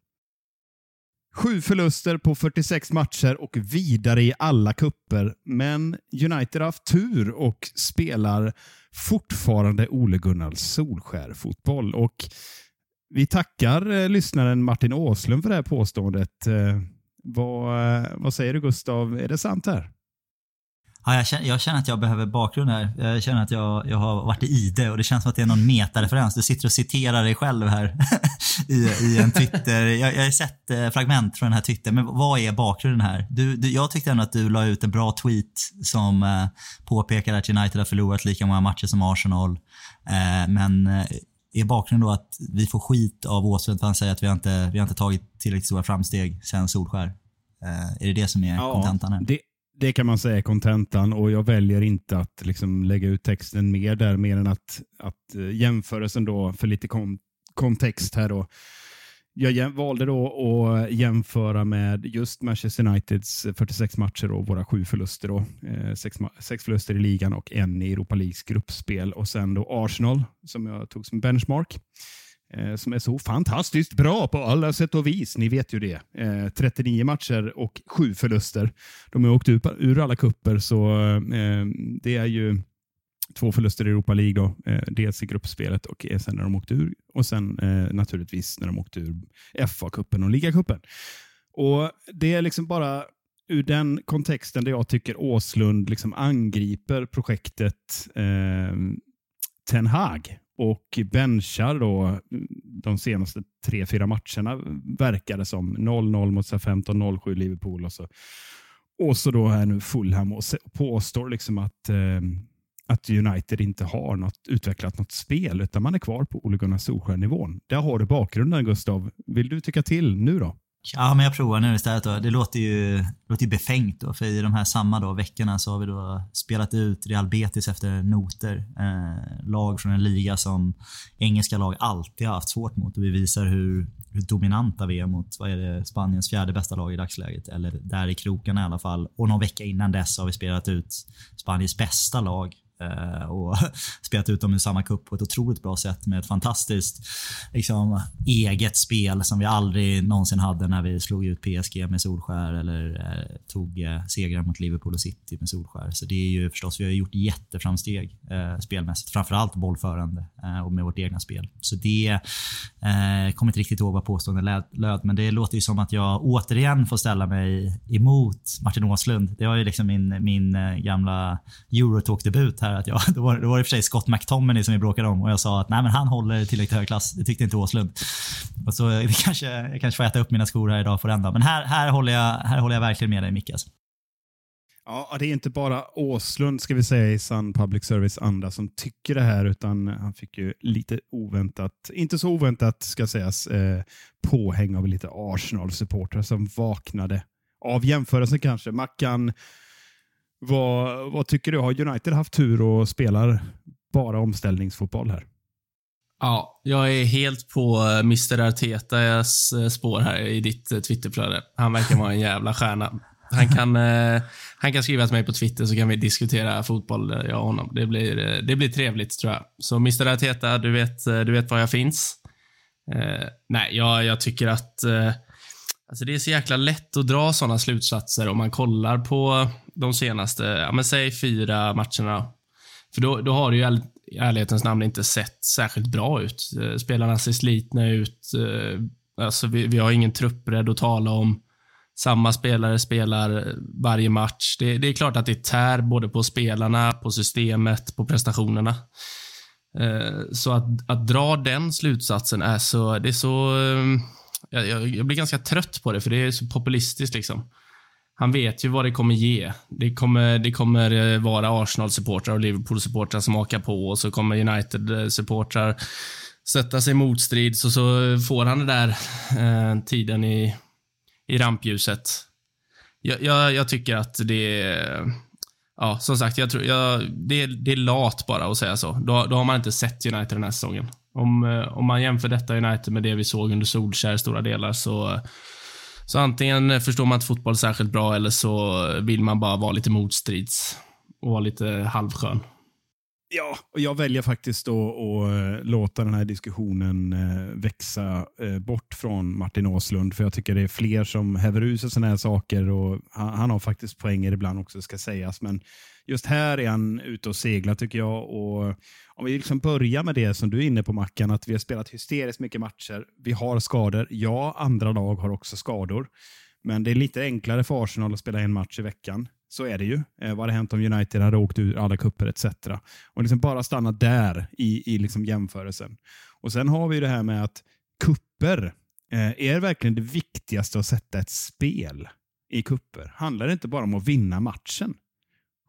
Sju förluster på 46 matcher och vidare i alla kupper. Men United har haft tur och spelar fortfarande Ole Gunnar Solskär-fotboll. Och vi tackar eh, lyssnaren Martin Åslund för det här påståendet. Eh, vad, eh, vad säger du Gustav? Är det sant här? Ja, jag, känner, jag känner att jag behöver bakgrund här. Jag känner att jag, jag har varit i ide och det känns som att det är någon metareferens. Du sitter och citerar dig själv här i, i en Twitter. Jag, jag har sett eh, fragment från den här Twitter, men vad är bakgrunden här? Du, du, jag tyckte ändå att du la ut en bra tweet som eh, påpekar att United har förlorat lika många matcher som Arsenal. Eh, men eh, är bakgrunden då att vi får skit av Åslund för han säger att vi har inte, vi har inte tagit tillräckligt stora framsteg sen Solskär? Eh, är det det som är Ja, kontentan här? Det, det kan man säga är kontentan och jag väljer inte att liksom lägga ut texten mer där, mer än att, att eh, jämförelsen då, för lite kon kontext här då. Jag valde då att jämföra med just Manchester Uniteds 46 matcher och våra sju förluster. Då. Eh, sex, sex förluster i ligan och en i Europa Leagues gruppspel. Och sen då Arsenal som jag tog som benchmark eh, Eh, som är så fantastiskt bra på alla sätt och vis. Ni vet ju det. Eh, 39 matcher och sju förluster. De har åkt ur alla kupper så eh, det är ju två förluster i Europa League. Då, dels i gruppspelet och sen när de åkte ur och sen naturligtvis när de åkte ur FA-cupen och ligacupen. Och Det är liksom bara ur den kontexten där jag tycker Åslund liksom angriper projektet eh, Ten Hag och benchar då de senaste tre, fyra matcherna verkar det som. 0-0 mot Southampton, 0-7 Liverpool och så, och så då här nu Fulham och påstår liksom att, eh, att United inte har något, utvecklat något spel utan man är kvar på Ole Gunnar Solskjaer-nivån. Där har du bakgrunden Gustav. Vill du tycka till nu då? Ja, men jag provar nu istället. Då. Det låter ju, det låter ju befängt. Då, för i de här samma då, veckorna så har vi då spelat ut Real Betis efter noter. Eh, lag från en liga som engelska lag alltid har haft svårt mot. Och vi visar hur, hur dominanta vi är mot vad är det, Spaniens fjärde bästa lag i dagsläget. Eller där i krokarna i alla fall. Och någon vecka innan dess har vi spelat ut Spaniens bästa lag Eh, och spelat ut dem i samma cup på ett otroligt bra sätt med ett fantastiskt liksom, eget spel som vi aldrig någonsin hade när vi slog ut PSG med Solskär eller eh, tog eh, segrar mot Liverpool och City med Solskär. Så det är ju förstås, vi har gjort jätteframsteg eh, spelmässigt. Framförallt bollförande eh, och med vårt egna spel. Så det, eh, kommer inte riktigt ihåg vad påståendet löd, men det låter ju som att jag återigen får ställa mig emot Martin Åslund. Det var ju liksom min, min eh, gamla Eurotalk-debut här. Att jag, då, var, då var det i och för sig Scott McTominay som vi bråkade om och jag sa att nej, men han håller tillräckligt hög klass. Det tyckte inte Åslund. Och så det kanske, jag kanske får äta upp mina skor här idag för ända. Men här, här, håller jag, här håller jag verkligen med dig Micke. alltså. Ja, det är inte bara Åslund ska vi säga i sann public service-anda som tycker det här, utan han fick ju lite oväntat, inte så oväntat ska sägas, eh, påhäng av lite Arsenal-supportrar som vaknade av jämförelsen kanske. Mackan, vad, vad tycker du? Har United haft tur och spelar bara omställningsfotboll här? Ja, jag är helt på eh, Mr Artetas eh, spår här i ditt eh, Twitterflöde. Han verkar vara en jävla stjärna. Han kan, han kan skriva till mig på Twitter så kan vi diskutera fotboll, jag och honom. Det blir, det blir trevligt tror jag. Så Mr Arteta, du vet, du vet var jag finns. Eh, nej, jag, jag tycker att eh, alltså det är så jäkla lätt att dra sådana slutsatser om man kollar på de senaste, ja men säg fyra matcherna. För då, då har det ju i ärlighetens namn inte sett särskilt bra ut. Eh, spelarna ser slitna ut. Eh, alltså vi, vi har ingen truppbredd att tala om. Samma spelare spelar varje match. Det, det är klart att det tär både på spelarna, på systemet, på prestationerna. Eh, så att, att dra den slutsatsen är så... Det är så jag, jag, jag blir ganska trött på det, för det är så populistiskt. liksom. Han vet ju vad det kommer ge. Det kommer, det kommer eh, vara Arsenal-supportrar och Liverpool-supportrar som hakar på och så kommer United-supportrar eh, sätta sig i motstrid och så får han den där eh, tiden i, i rampljuset. Jag, jag, jag tycker att det är... Ja, som sagt, jag tror, jag, det, är- det är lat bara att säga så. Då, då har man inte sett United den här säsongen. Om, eh, om man jämför detta United med det vi såg under Solskär stora delar så så antingen förstår man inte fotboll särskilt bra eller så vill man bara vara lite motstrids och vara lite halvskön. Ja, och jag väljer faktiskt då att eh, låta den här diskussionen eh, växa bort från Martin Åslund, för jag tycker det är fler som häver ur sig sådana här saker och han, han har faktiskt poänger ibland också, ska sägas. Men just här är han ute och seglar tycker jag. Och om vi liksom börjar med det som du är inne på Mackan, att vi har spelat hysteriskt mycket matcher. Vi har skador. Ja, andra lag har också skador. Men det är lite enklare för Arsenal att spela en match i veckan. Så är det ju. Eh, vad hade hänt om United hade åkt ur alla kupper etc. Och liksom bara stanna där i, i liksom jämförelsen. Och Sen har vi det här med att kupper eh, är verkligen det viktigaste att sätta ett spel i kupper. Handlar det inte bara om att vinna matchen?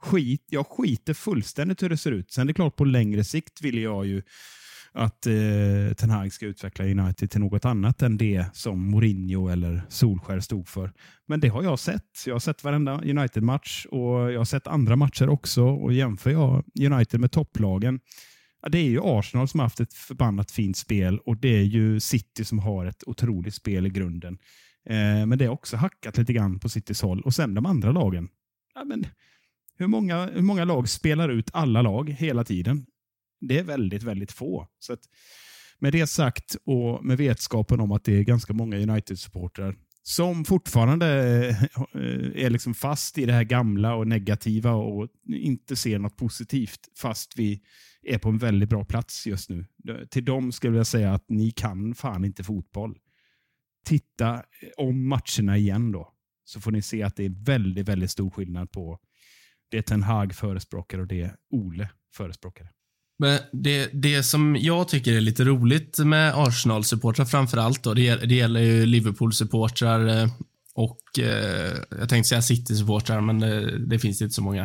Skit, jag skiter fullständigt hur det ser ut. Sen är det klart på längre sikt vill jag ju att eh, Ten Hag ska utveckla United till något annat än det som Mourinho eller Solskär stod för. Men det har jag sett. Jag har sett varenda United-match och jag har sett andra matcher också. Och Jämför jag United med topplagen, ja, det är ju Arsenal som har haft ett förbannat fint spel och det är ju City som har ett otroligt spel i grunden. Eh, men det är också hackat lite grann på Citys håll. Och sen de andra lagen. Ja, men hur många, hur många lag spelar ut alla lag hela tiden? det är väldigt, väldigt få. Så att, med det sagt och med vetskapen om att det är ganska många United-supportrar som fortfarande eh, är liksom fast i det här gamla och negativa och inte ser något positivt fast vi är på en väldigt bra plats just nu. Till dem skulle jag säga att ni kan fan inte fotboll. Titta om matcherna igen då, så får ni se att det är väldigt, väldigt stor skillnad på det Ten Hag förespråkar och det Ole förespråkar. Men det, det som jag tycker är lite roligt med Arsenal-supportrar framför allt då, det, det gäller ju Liverpool-supportrar eh, och eh, jag tänkte säga City-supportrar, men det, det, finns inte så många.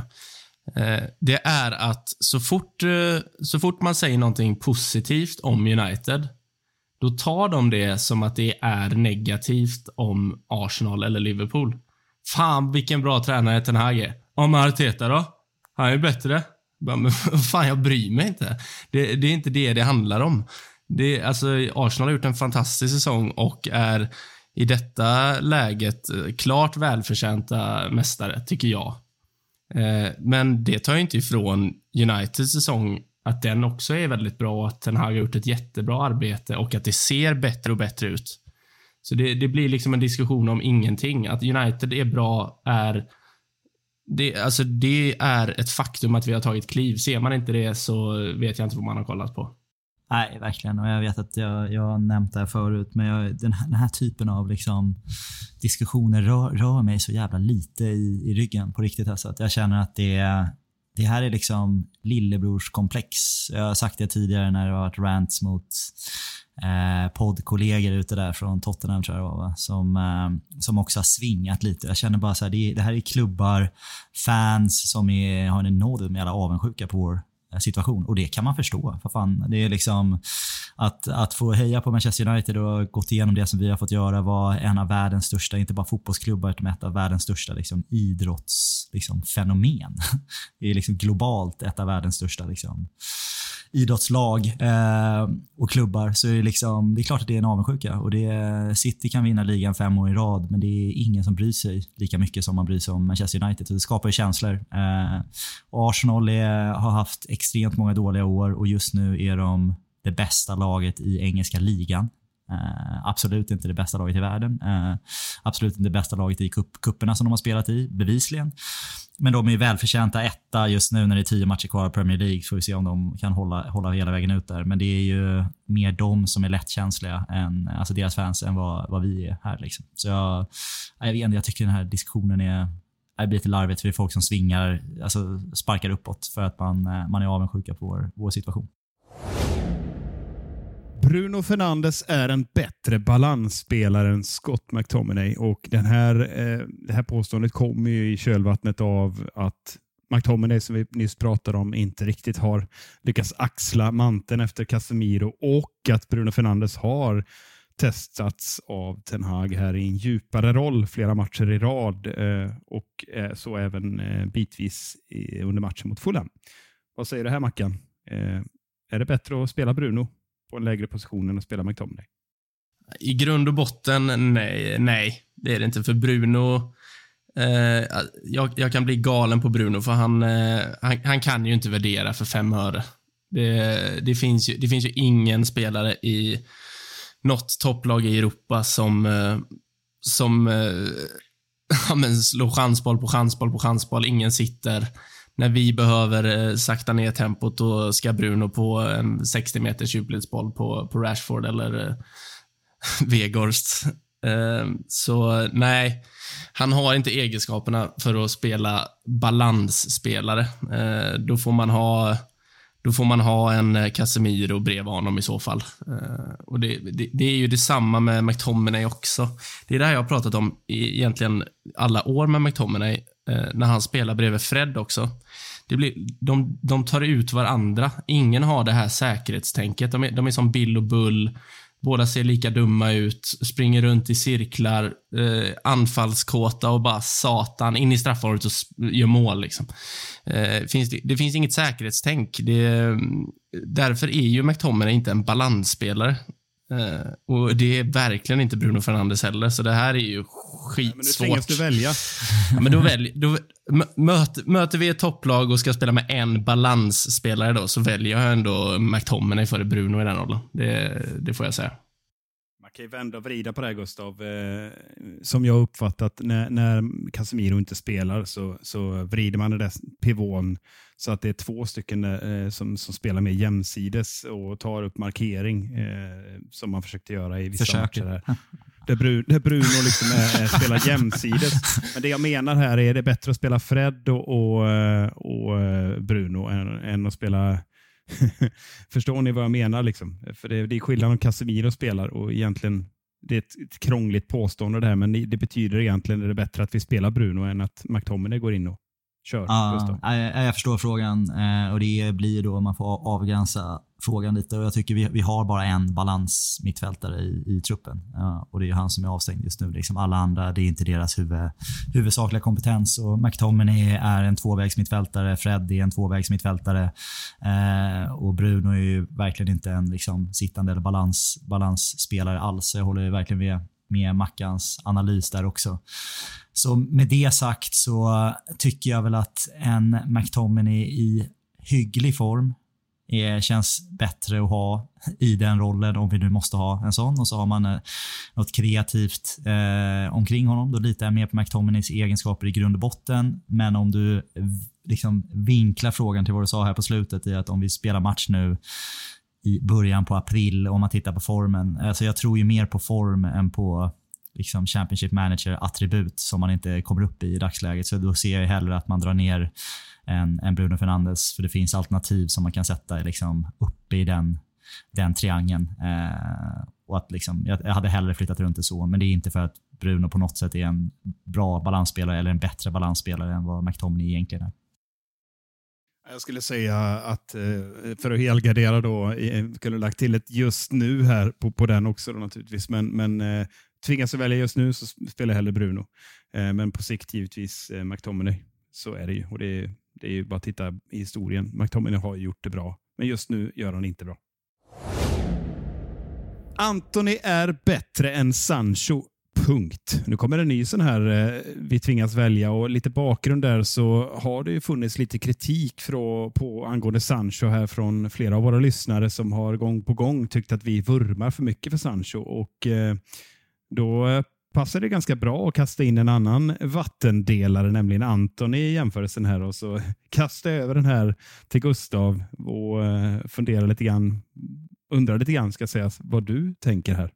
Eh, det är att så fort, eh, så fort man säger någonting positivt om United, då tar de det som att det är negativt om Arsenal eller Liverpool. Fan vilken bra tränare Ten Hag är. Om Arteta då? Han är bättre. Men fan, jag bryr mig inte. Det, det är inte det det handlar om. Det, alltså, Arsenal har gjort en fantastisk säsong och är i detta läget eh, klart välförtjänta mästare, tycker jag. Eh, men det tar ju inte ifrån Uniteds säsong att den också är väldigt bra och att den har gjort ett jättebra arbete och att det ser bättre och bättre ut. Så det, det blir liksom en diskussion om ingenting. Att United är bra är det, alltså det är ett faktum att vi har tagit kliv. Ser man inte det så vet jag inte vad man har kollat på. Nej, verkligen. Och jag vet att jag, jag har nämnt det här förut, men jag, den, här, den, här, typen av liksom, diskussioner rör, rör, mig så jävla lite i, i ryggen på riktigt. Alltså. Att jag känner att det, det här är liksom lillebrorskomplex. Jag har sagt det tidigare när det har varit rants mot eh, poddkollegor ute där från Tottenham tror jag det var, som, eh, som också har svingat lite. Jag känner bara så här, det, det här är klubbar, fans som är, har en enorm jävla avundsjuka på vår eh, situation. Och det kan man förstå. För fan, det är liksom att, att få heja på Manchester United och gått igenom det som vi har fått göra, var en av världens största, inte bara fotbollsklubbar, utan ett av världens största liksom, idrottsfenomen. Liksom, det är liksom globalt ett av världens största liksom, idrottslag eh, och klubbar. Så är det, liksom, det är klart att det är en avundsjuka. Och det, City kan vinna ligan fem år i rad, men det är ingen som bryr sig lika mycket som man bryr sig om Manchester United. Så det skapar ju känslor. Eh, Arsenal är, har haft extremt många dåliga år och just nu är de det bästa laget i engelska ligan. Uh, absolut inte det bästa laget i världen. Uh, absolut inte det bästa laget i kupp, kupperna som de har spelat i, bevisligen. Men de är välförtjänta etta just nu när det är tio matcher kvar i Premier League. Får vi se om de kan hålla, hålla hela vägen ut där. Men det är ju mer de som är lättkänsliga, än, alltså deras fans, än vad, vad vi är här. Liksom. Så jag, jag, vet, jag tycker den här diskussionen är det blir lite larvigt för det är folk som svingar, alltså sparkar uppåt för att man, man är avundsjuka på vår, vår situation. Bruno Fernandes är en bättre balansspelare än Scott McTominay och den här, eh, det här påståendet kommer ju i kölvattnet av att McTominay, som vi nyss pratade om, inte riktigt har lyckats axla manteln efter Casemiro och att Bruno Fernandes har testats av Ten Hag här i en djupare roll flera matcher i rad eh, och eh, så även eh, bitvis under matchen mot Fulham. Vad säger du här Mackan? Eh, är det bättre att spela Bruno på en lägre position än att spela McTominay? I grund och botten, nej. nej det är det inte. För Bruno Eh, jag, jag, kan bli galen på Bruno, för han, eh, han, han, kan ju inte värdera för fem öre. Det, det, finns ju, det finns ju ingen spelare i något topplag i Europa som, eh, som eh, ja, men slår chansboll på chansboll på chansboll. Ingen sitter. När vi behöver eh, sakta ner tempot, då ska Bruno på en 60 meters djupledsboll på, på Rashford eller eh, Vegorst. Eh, så nej, han har inte egenskaperna för att spela balansspelare. Då får man ha då får man ha en Casemiro bredvid honom i så fall. Och det, det, det, är ju detsamma med McTominay också. Det är det här jag har pratat om i egentligen alla år med McTominay, Eh, när han spelar bredvid Fred också. Det blir, de, de tar ut varandra. Ingen har det här säkerhetstänket. De är, de är som Bill och Bull. Båda ser lika dumma ut, springer runt i cirklar, eh, anfallskåta och bara satan in i straffområdet och gör mål. Liksom. Eh, finns det, det, finns inget säkerhetstänk. Det, eh, därför är ju McTominay inte en balansspelare. Uh, och det är verkligen inte Bruno Fernandes heller, så det här är ju skitsvårt. men nu tvingas du välja. ja, men då, välj, då möt, möter vi ett topplag och ska spela med en balansspelare då, så väljer jag ändå McTominay före Bruno i den rollen. Det, det får jag säga. Man kan ju vända och vrida på det här Gustav. Eh, som jag uppfattat, när, när Casemiro inte spelar så, så vrider man den där pivån så att det är två stycken eh, som, som spelar mer jämsides och tar upp markering eh, som man försökte göra i vissa Försöker. matcher. Här. Där, Bruno, där Bruno liksom är, spelar jämsides. Men det jag menar här är det är bättre att spela Fred och, och, och Bruno än, än att spela Förstår ni vad jag menar? Liksom? För det, det är skillnad om Casemiro spelar och egentligen det är ett, ett krångligt påstående det här, men det betyder egentligen att det är bättre att vi spelar Bruno än att McTominay går in och Kör, ja, jag, jag förstår frågan eh, och det blir då man får avgränsa frågan lite och jag tycker vi, vi har bara en balans mittfältare i, i truppen och det är han som är avstängd just nu. Liksom alla andra, det är inte deras huvud, huvudsakliga kompetens och McTominay är en tvåvägsmittfältare, Fred är en tvåvägsmittfältare eh, och Bruno är ju verkligen inte en liksom, sittande eller balans, balansspelare alls. Jag håller verkligen med med Mackans analys där också. Så med det sagt så tycker jag väl att en McTominay i hygglig form är, känns bättre att ha i den rollen om vi nu måste ha en sån. Och så har man eh, något kreativt eh, omkring honom. Då litar jag mer på McTominays egenskaper i grund och botten. Men om du liksom vinklar frågan till vad du sa här på slutet i att om vi spelar match nu i början på april om man tittar på formen. Alltså jag tror ju mer på form än på liksom Championship Manager-attribut som man inte kommer upp i i dagsläget. Så då ser jag hellre att man drar ner än, än Bruno Fernandes för det finns alternativ som man kan sätta liksom uppe i den, den triangeln. Eh, och att liksom, jag, jag hade hellre flyttat runt det så, men det är inte för att Bruno på något sätt är en bra balansspelare eller en bättre balansspelare än vad McTominay egentligen är. Jag skulle säga att eh, för att helgardera då, eh, kunde lagt till ett just nu här på, på den också då naturligtvis. Men, men eh, tvingas jag välja just nu så spelar jag hellre Bruno. Men på sikt givetvis McTominay. Så är det ju. Och det är, det är ju bara att titta i historien. McTominay har gjort det bra, men just nu gör han inte bra. Anthony är bättre än Sancho punkt. Nu kommer en ny sån här eh, vi tvingas välja och lite bakgrund där så har det ju funnits lite kritik från, på angående Sancho här från flera av våra lyssnare som har gång på gång tyckt att vi vurmar för mycket för Sancho och eh, då eh, passar det ganska bra att kasta in en annan vattendelare, nämligen Anton i jämförelsen här och så kasta över den här till Gustav och eh, fundera lite grann, undra lite grann ska sägas vad du tänker här.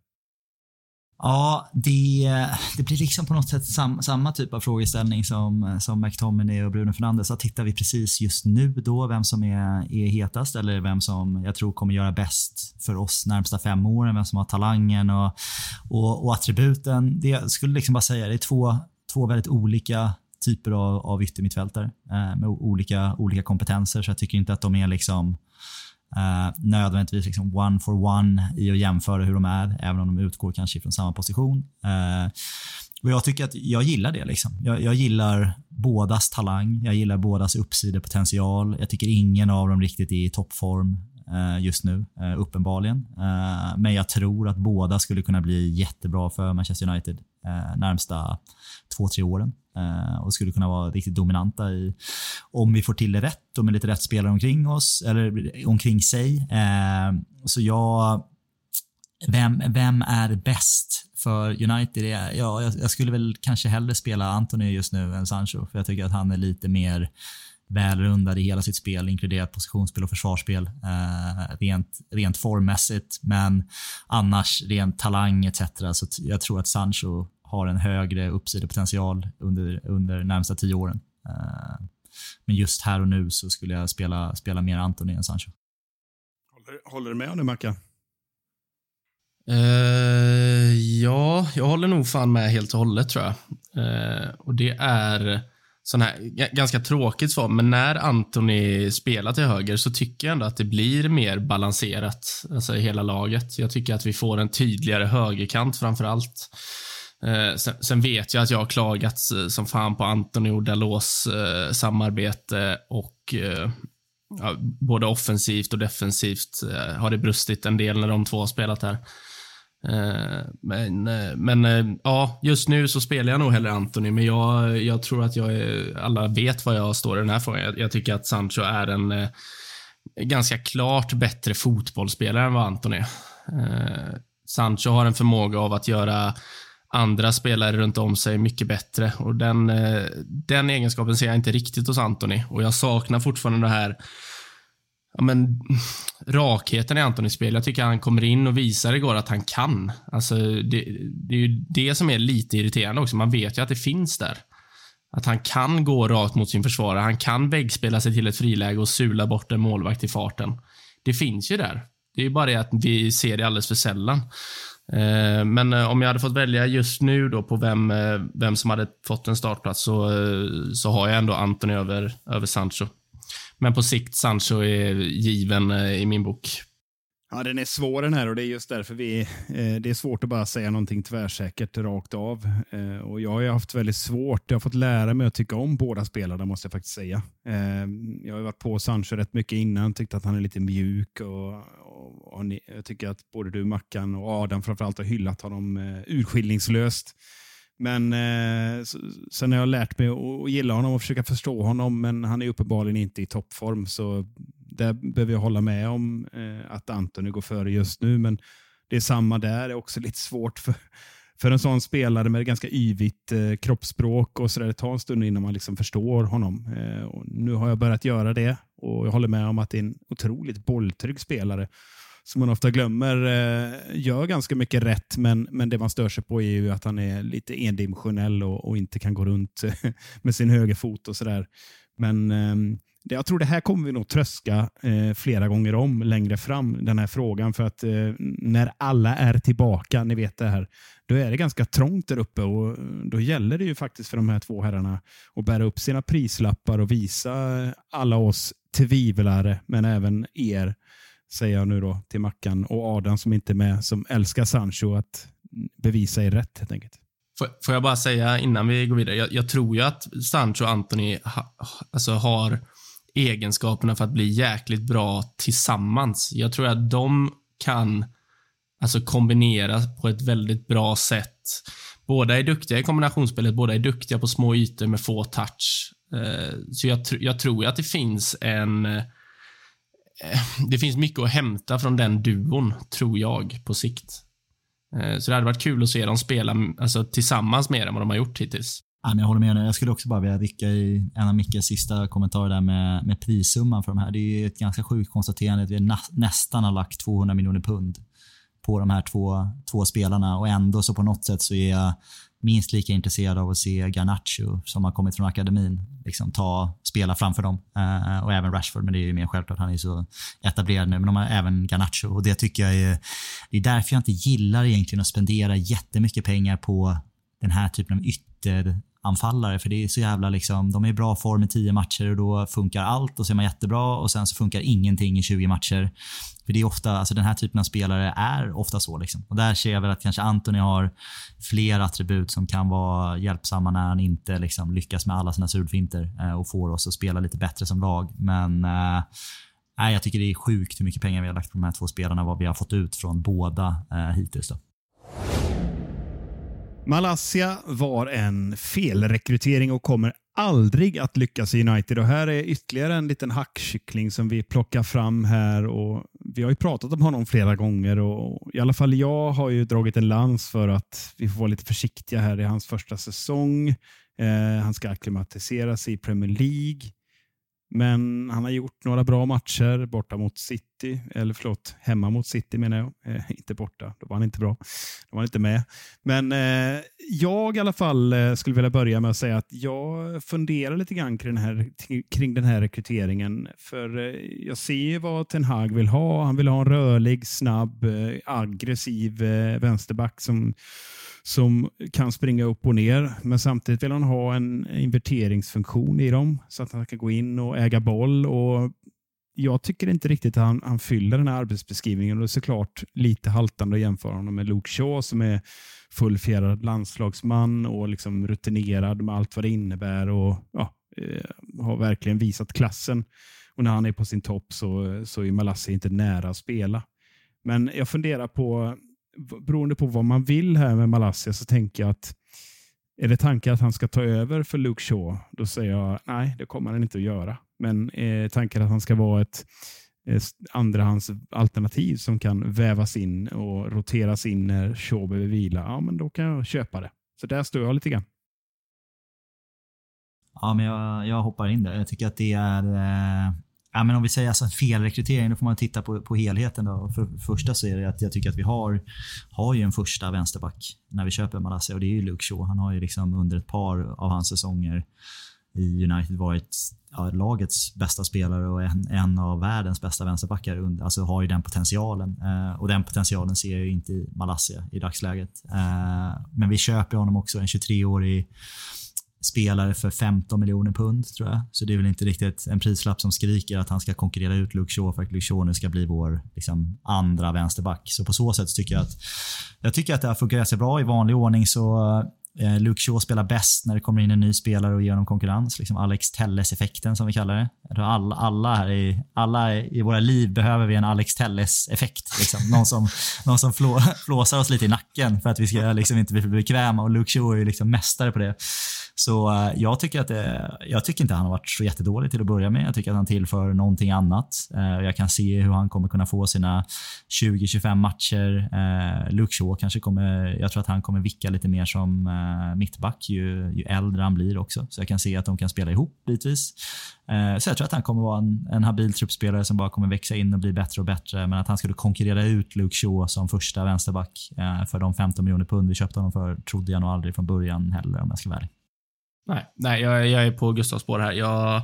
Ja, det, det blir liksom på något sätt sam, samma typ av frågeställning som, som McTominay och Bruno Fernandes. Så tittar vi precis just nu då vem som är, är hetast eller vem som jag tror kommer göra bäst för oss närmsta fem åren, vem som har talangen och, och, och attributen. Det jag skulle liksom bara säga, det är två, två väldigt olika typer av, av yttermittfältare eh, med olika, olika kompetenser. Så jag tycker inte att de är liksom eh, nödvändigtvis liksom one for one i att jämföra hur de är, även om de utgår kanske från samma position. Eh, och Jag tycker att jag gillar det. Liksom. Jag, jag, gillar bådas talang, jag gillar bådas uppsidepotential. Jag tycker ingen av dem riktigt är i toppform eh, just nu, eh, uppenbarligen. Eh, men jag tror att båda skulle kunna bli jättebra för Manchester United närmsta två, tre åren eh, och skulle kunna vara riktigt dominanta i, om vi får till det rätt och med lite rätt spelare omkring oss, eller omkring sig. Eh, så jag, vem, vem är bäst för United? Ja, jag, jag skulle väl kanske hellre spela Anthony just nu än Sancho, för jag tycker att han är lite mer välrundad i hela sitt spel, inkluderat positionsspel och försvarsspel. Eh, rent, rent formmässigt, men annars rent talang etc. Så jag tror att Sancho har en högre uppsidepotential under, under närmsta tio åren. Eh, men just här och nu så skulle jag spela, spela mer Anthony än Sancho. Håller, håller du med om det, Mackan? Uh, ja, jag håller nog fan med helt och hållet tror jag. Uh, och det är sån här, ganska tråkigt svar, men när Anthony spelar till höger så tycker jag ändå att det blir mer balanserat, alltså i hela laget. Jag tycker att vi får en tydligare högerkant framför allt. Eh, sen, sen, vet jag att jag har klagat eh, som fan på Antonio och Dalos eh, samarbete och eh, ja, både offensivt och defensivt eh, har det brustit en del när de två har spelat här. Eh, men, eh, men ja, just nu så spelar jag nog hellre Anthony, men jag, jag tror att jag är, alla vet vad jag står i den här frågan. Jag, jag tycker att Sancho är en ganska klart bättre fotbollsspelare än vad Anthony är. Sancho har en förmåga av att göra andra spelare runt om sig mycket bättre och den, eh, den egenskapen ser jag inte riktigt hos Anthony och jag saknar fortfarande det här ja, men, rakheten i Antonis spel. Jag tycker han kommer in och visar igår att han kan. Alltså, det, det är ju det som är lite irriterande också. Man vet ju att det finns där. Att han kan gå rakt mot sin försvarare. Han kan väggspela sig till ett friläge och sula bort en målvakt i farten. Det finns ju där. Det är ju bara det att vi ser det alldeles för sällan. Eh, men eh, om jag hade fått välja just nu då på vem, eh, vem som hade fått en startplats så, så har jag ändå Antoni över, över Sancho. Men på sikt Sancho är given i min bok. Ja, den är svår den här och det är just därför vi, eh, det är svårt att bara säga någonting tvärsäkert rakt av. Eh, och jag har haft väldigt svårt, jag har fått lära mig att tycka om båda spelarna måste jag faktiskt säga. Eh, jag har varit på Sancho rätt mycket innan, tyckt att han är lite mjuk och, och, och jag tycker att både du Mackan och Adam framförallt har hyllat honom eh, urskillningslöst. Men eh, sen har jag lärt mig att gilla honom och försöka förstå honom, men han är uppenbarligen inte i toppform. Så där behöver jag hålla med om eh, att Antoni går före just nu. Men det är samma där. Det är också lite svårt för, för en sån spelare med ganska yvigt eh, kroppsspråk och så där. Det tar en stund innan man liksom förstår honom. Eh, nu har jag börjat göra det och jag håller med om att det är en otroligt bolltrygg spelare som man ofta glömmer, eh, gör ganska mycket rätt, men, men det man stör sig på är ju att han är lite endimensionell och, och inte kan gå runt med sin högerfot och sådär. Men eh, jag tror det här kommer vi nog tröska eh, flera gånger om längre fram, den här frågan. För att eh, när alla är tillbaka, ni vet det här, då är det ganska trångt där uppe och eh, då gäller det ju faktiskt för de här två herrarna att bära upp sina prislappar och visa alla oss tvivlare, men även er säger jag nu då till Mackan och Adam som inte är med, som älskar Sancho, att bevisa er rätt helt enkelt. Får jag bara säga innan vi går vidare, jag, jag tror ju att Sancho och Anthony ha, alltså har egenskaperna för att bli jäkligt bra tillsammans. Jag tror att de kan alltså kombinera på ett väldigt bra sätt. Båda är duktiga i kombinationsspelet, båda är duktiga på små ytor med få touch. Eh, så jag, jag tror ju att det finns en Eh, det finns mycket att hämta från den duon, tror jag, på sikt. Eh, så det hade varit kul att se dem spela alltså, tillsammans mer än vad de har gjort hittills. Ja, men jag håller med. Jag skulle också bara vilja vicka i en av Mickes sista kommentarer där med, med prissumman för de här. Det är ett ganska sjukt konstaterande att vi nä, nästan har lagt 200 miljoner pund på de här två, två spelarna och ändå så på något sätt så är jag minst lika intresserad av att se Garnacho som har kommit från akademin liksom ta, spela framför dem. Uh, och även Rashford, men det är ju mer självklart. Han är så etablerad nu. Men de har även Garnacho och det tycker jag är, det är därför jag inte gillar egentligen att spendera jättemycket pengar på den här typen av ytter anfallare för det är så jävla liksom, de är i bra form i 10 matcher och då funkar allt och så är man jättebra och sen så funkar ingenting i 20 matcher. För det är ofta, alltså den här typen av spelare är ofta så liksom. Och där ser jag väl att kanske Anthony har fler attribut som kan vara hjälpsamma när han inte liksom lyckas med alla sina surfinter eh, och får oss att spela lite bättre som lag. Men eh, Nej, jag tycker det är sjukt hur mycket pengar vi har lagt på de här två spelarna, vad vi har fått ut från båda eh, hittills. Då. Malaysia var en felrekrytering och kommer aldrig att lyckas i United. Och Här är ytterligare en liten hackkyckling som vi plockar fram här. Och vi har ju pratat om honom flera gånger och i alla fall jag har ju dragit en lans för att vi får vara lite försiktiga här i hans första säsong. Eh, han ska acklimatisera sig i Premier League. Men han har gjort några bra matcher borta mot City, eller förlåt, hemma mot City menar jag. Eh, inte borta, då var han inte bra. Då var han inte med. Men eh, jag i alla fall eh, skulle vilja börja med att säga att jag funderar lite grann kring den här, kring den här rekryteringen. För eh, jag ser vad Ten Hag vill ha. Han vill ha en rörlig, snabb, eh, aggressiv eh, vänsterback som som kan springa upp och ner. Men samtidigt vill han ha en inverteringsfunktion i dem så att han kan gå in och äga boll. Och jag tycker inte riktigt att han, han fyller den här arbetsbeskrivningen. Och det är såklart lite haltande att jämföra honom med Luke Shaw som är fullfjädrad landslagsman och liksom rutinerad med allt vad det innebär och ja, eh, har verkligen visat klassen. Och när han är på sin topp så, så är Malassi inte nära att spela. Men jag funderar på beroende på vad man vill här med Malaysia så tänker jag att är det tanken att han ska ta över för Luke Shaw, då säger jag nej, det kommer han inte att göra. Men är tanken att han ska vara ett, eh, ett andrahandsalternativ som kan vävas in och roteras in när Shaw behöver vila, ja, men då kan jag köpa det. Så där står jag lite grann. Ja, men jag, jag hoppar in där. Jag tycker att det är eh Ja, men om vi säger alltså felrekrytering, då får man titta på, på helheten. Då. För, för första så är det att jag tycker att vi har, har ju en första vänsterback när vi köper Malaysia och det är ju Luke Shaw. Han har ju liksom under ett par av hans säsonger i United varit ja, lagets bästa spelare och en, en av världens bästa vänsterbackar. Alltså har ju den potentialen. Eh, och den potentialen ser jag ju inte i Malaysia i dagsläget. Eh, men vi köper honom också, en 23-årig spelare för 15 miljoner pund tror jag. Så det är väl inte riktigt en prislapp som skriker att han ska konkurrera ut Luke Shaw för att Luke Shaw nu ska bli vår liksom, andra vänsterback. Så på så sätt tycker jag att jag tycker att det har funkat ganska bra. I vanlig ordning så eh, Luke Shaw spelar bäst när det kommer in en ny spelare och ger honom konkurrens. Liksom Alex Telles-effekten som vi kallar det. Alla, alla, här i, alla i våra liv behöver vi en Alex Telles-effekt. Liksom. Någon som, någon som flå, flåsar oss lite i nacken för att vi ska liksom inte bli för bekväma och Luke Shaw är ju liksom mästare på det. Så eh, jag tycker att det, jag tycker inte han har varit så jättedålig till att börja med. Jag tycker att han tillför någonting annat. Eh, jag kan se hur han kommer kunna få sina 20-25 matcher. Luke Shaw kanske kommer, jag tror att han kommer vicka lite mer som mittback ju, ju äldre han blir också. Så jag kan se att de kan spela ihop bitvis. Så jag tror att han kommer vara en, en habil truppspelare som bara kommer växa in och bli bättre och bättre. Men att han skulle konkurrera ut Luke Shaw som första vänsterback för de 15 miljoner pund vi köpte honom för trodde jag nog aldrig från början heller om jag ska vara ärlig. Nej, nej jag, jag är på Gustavs spår här. Jag,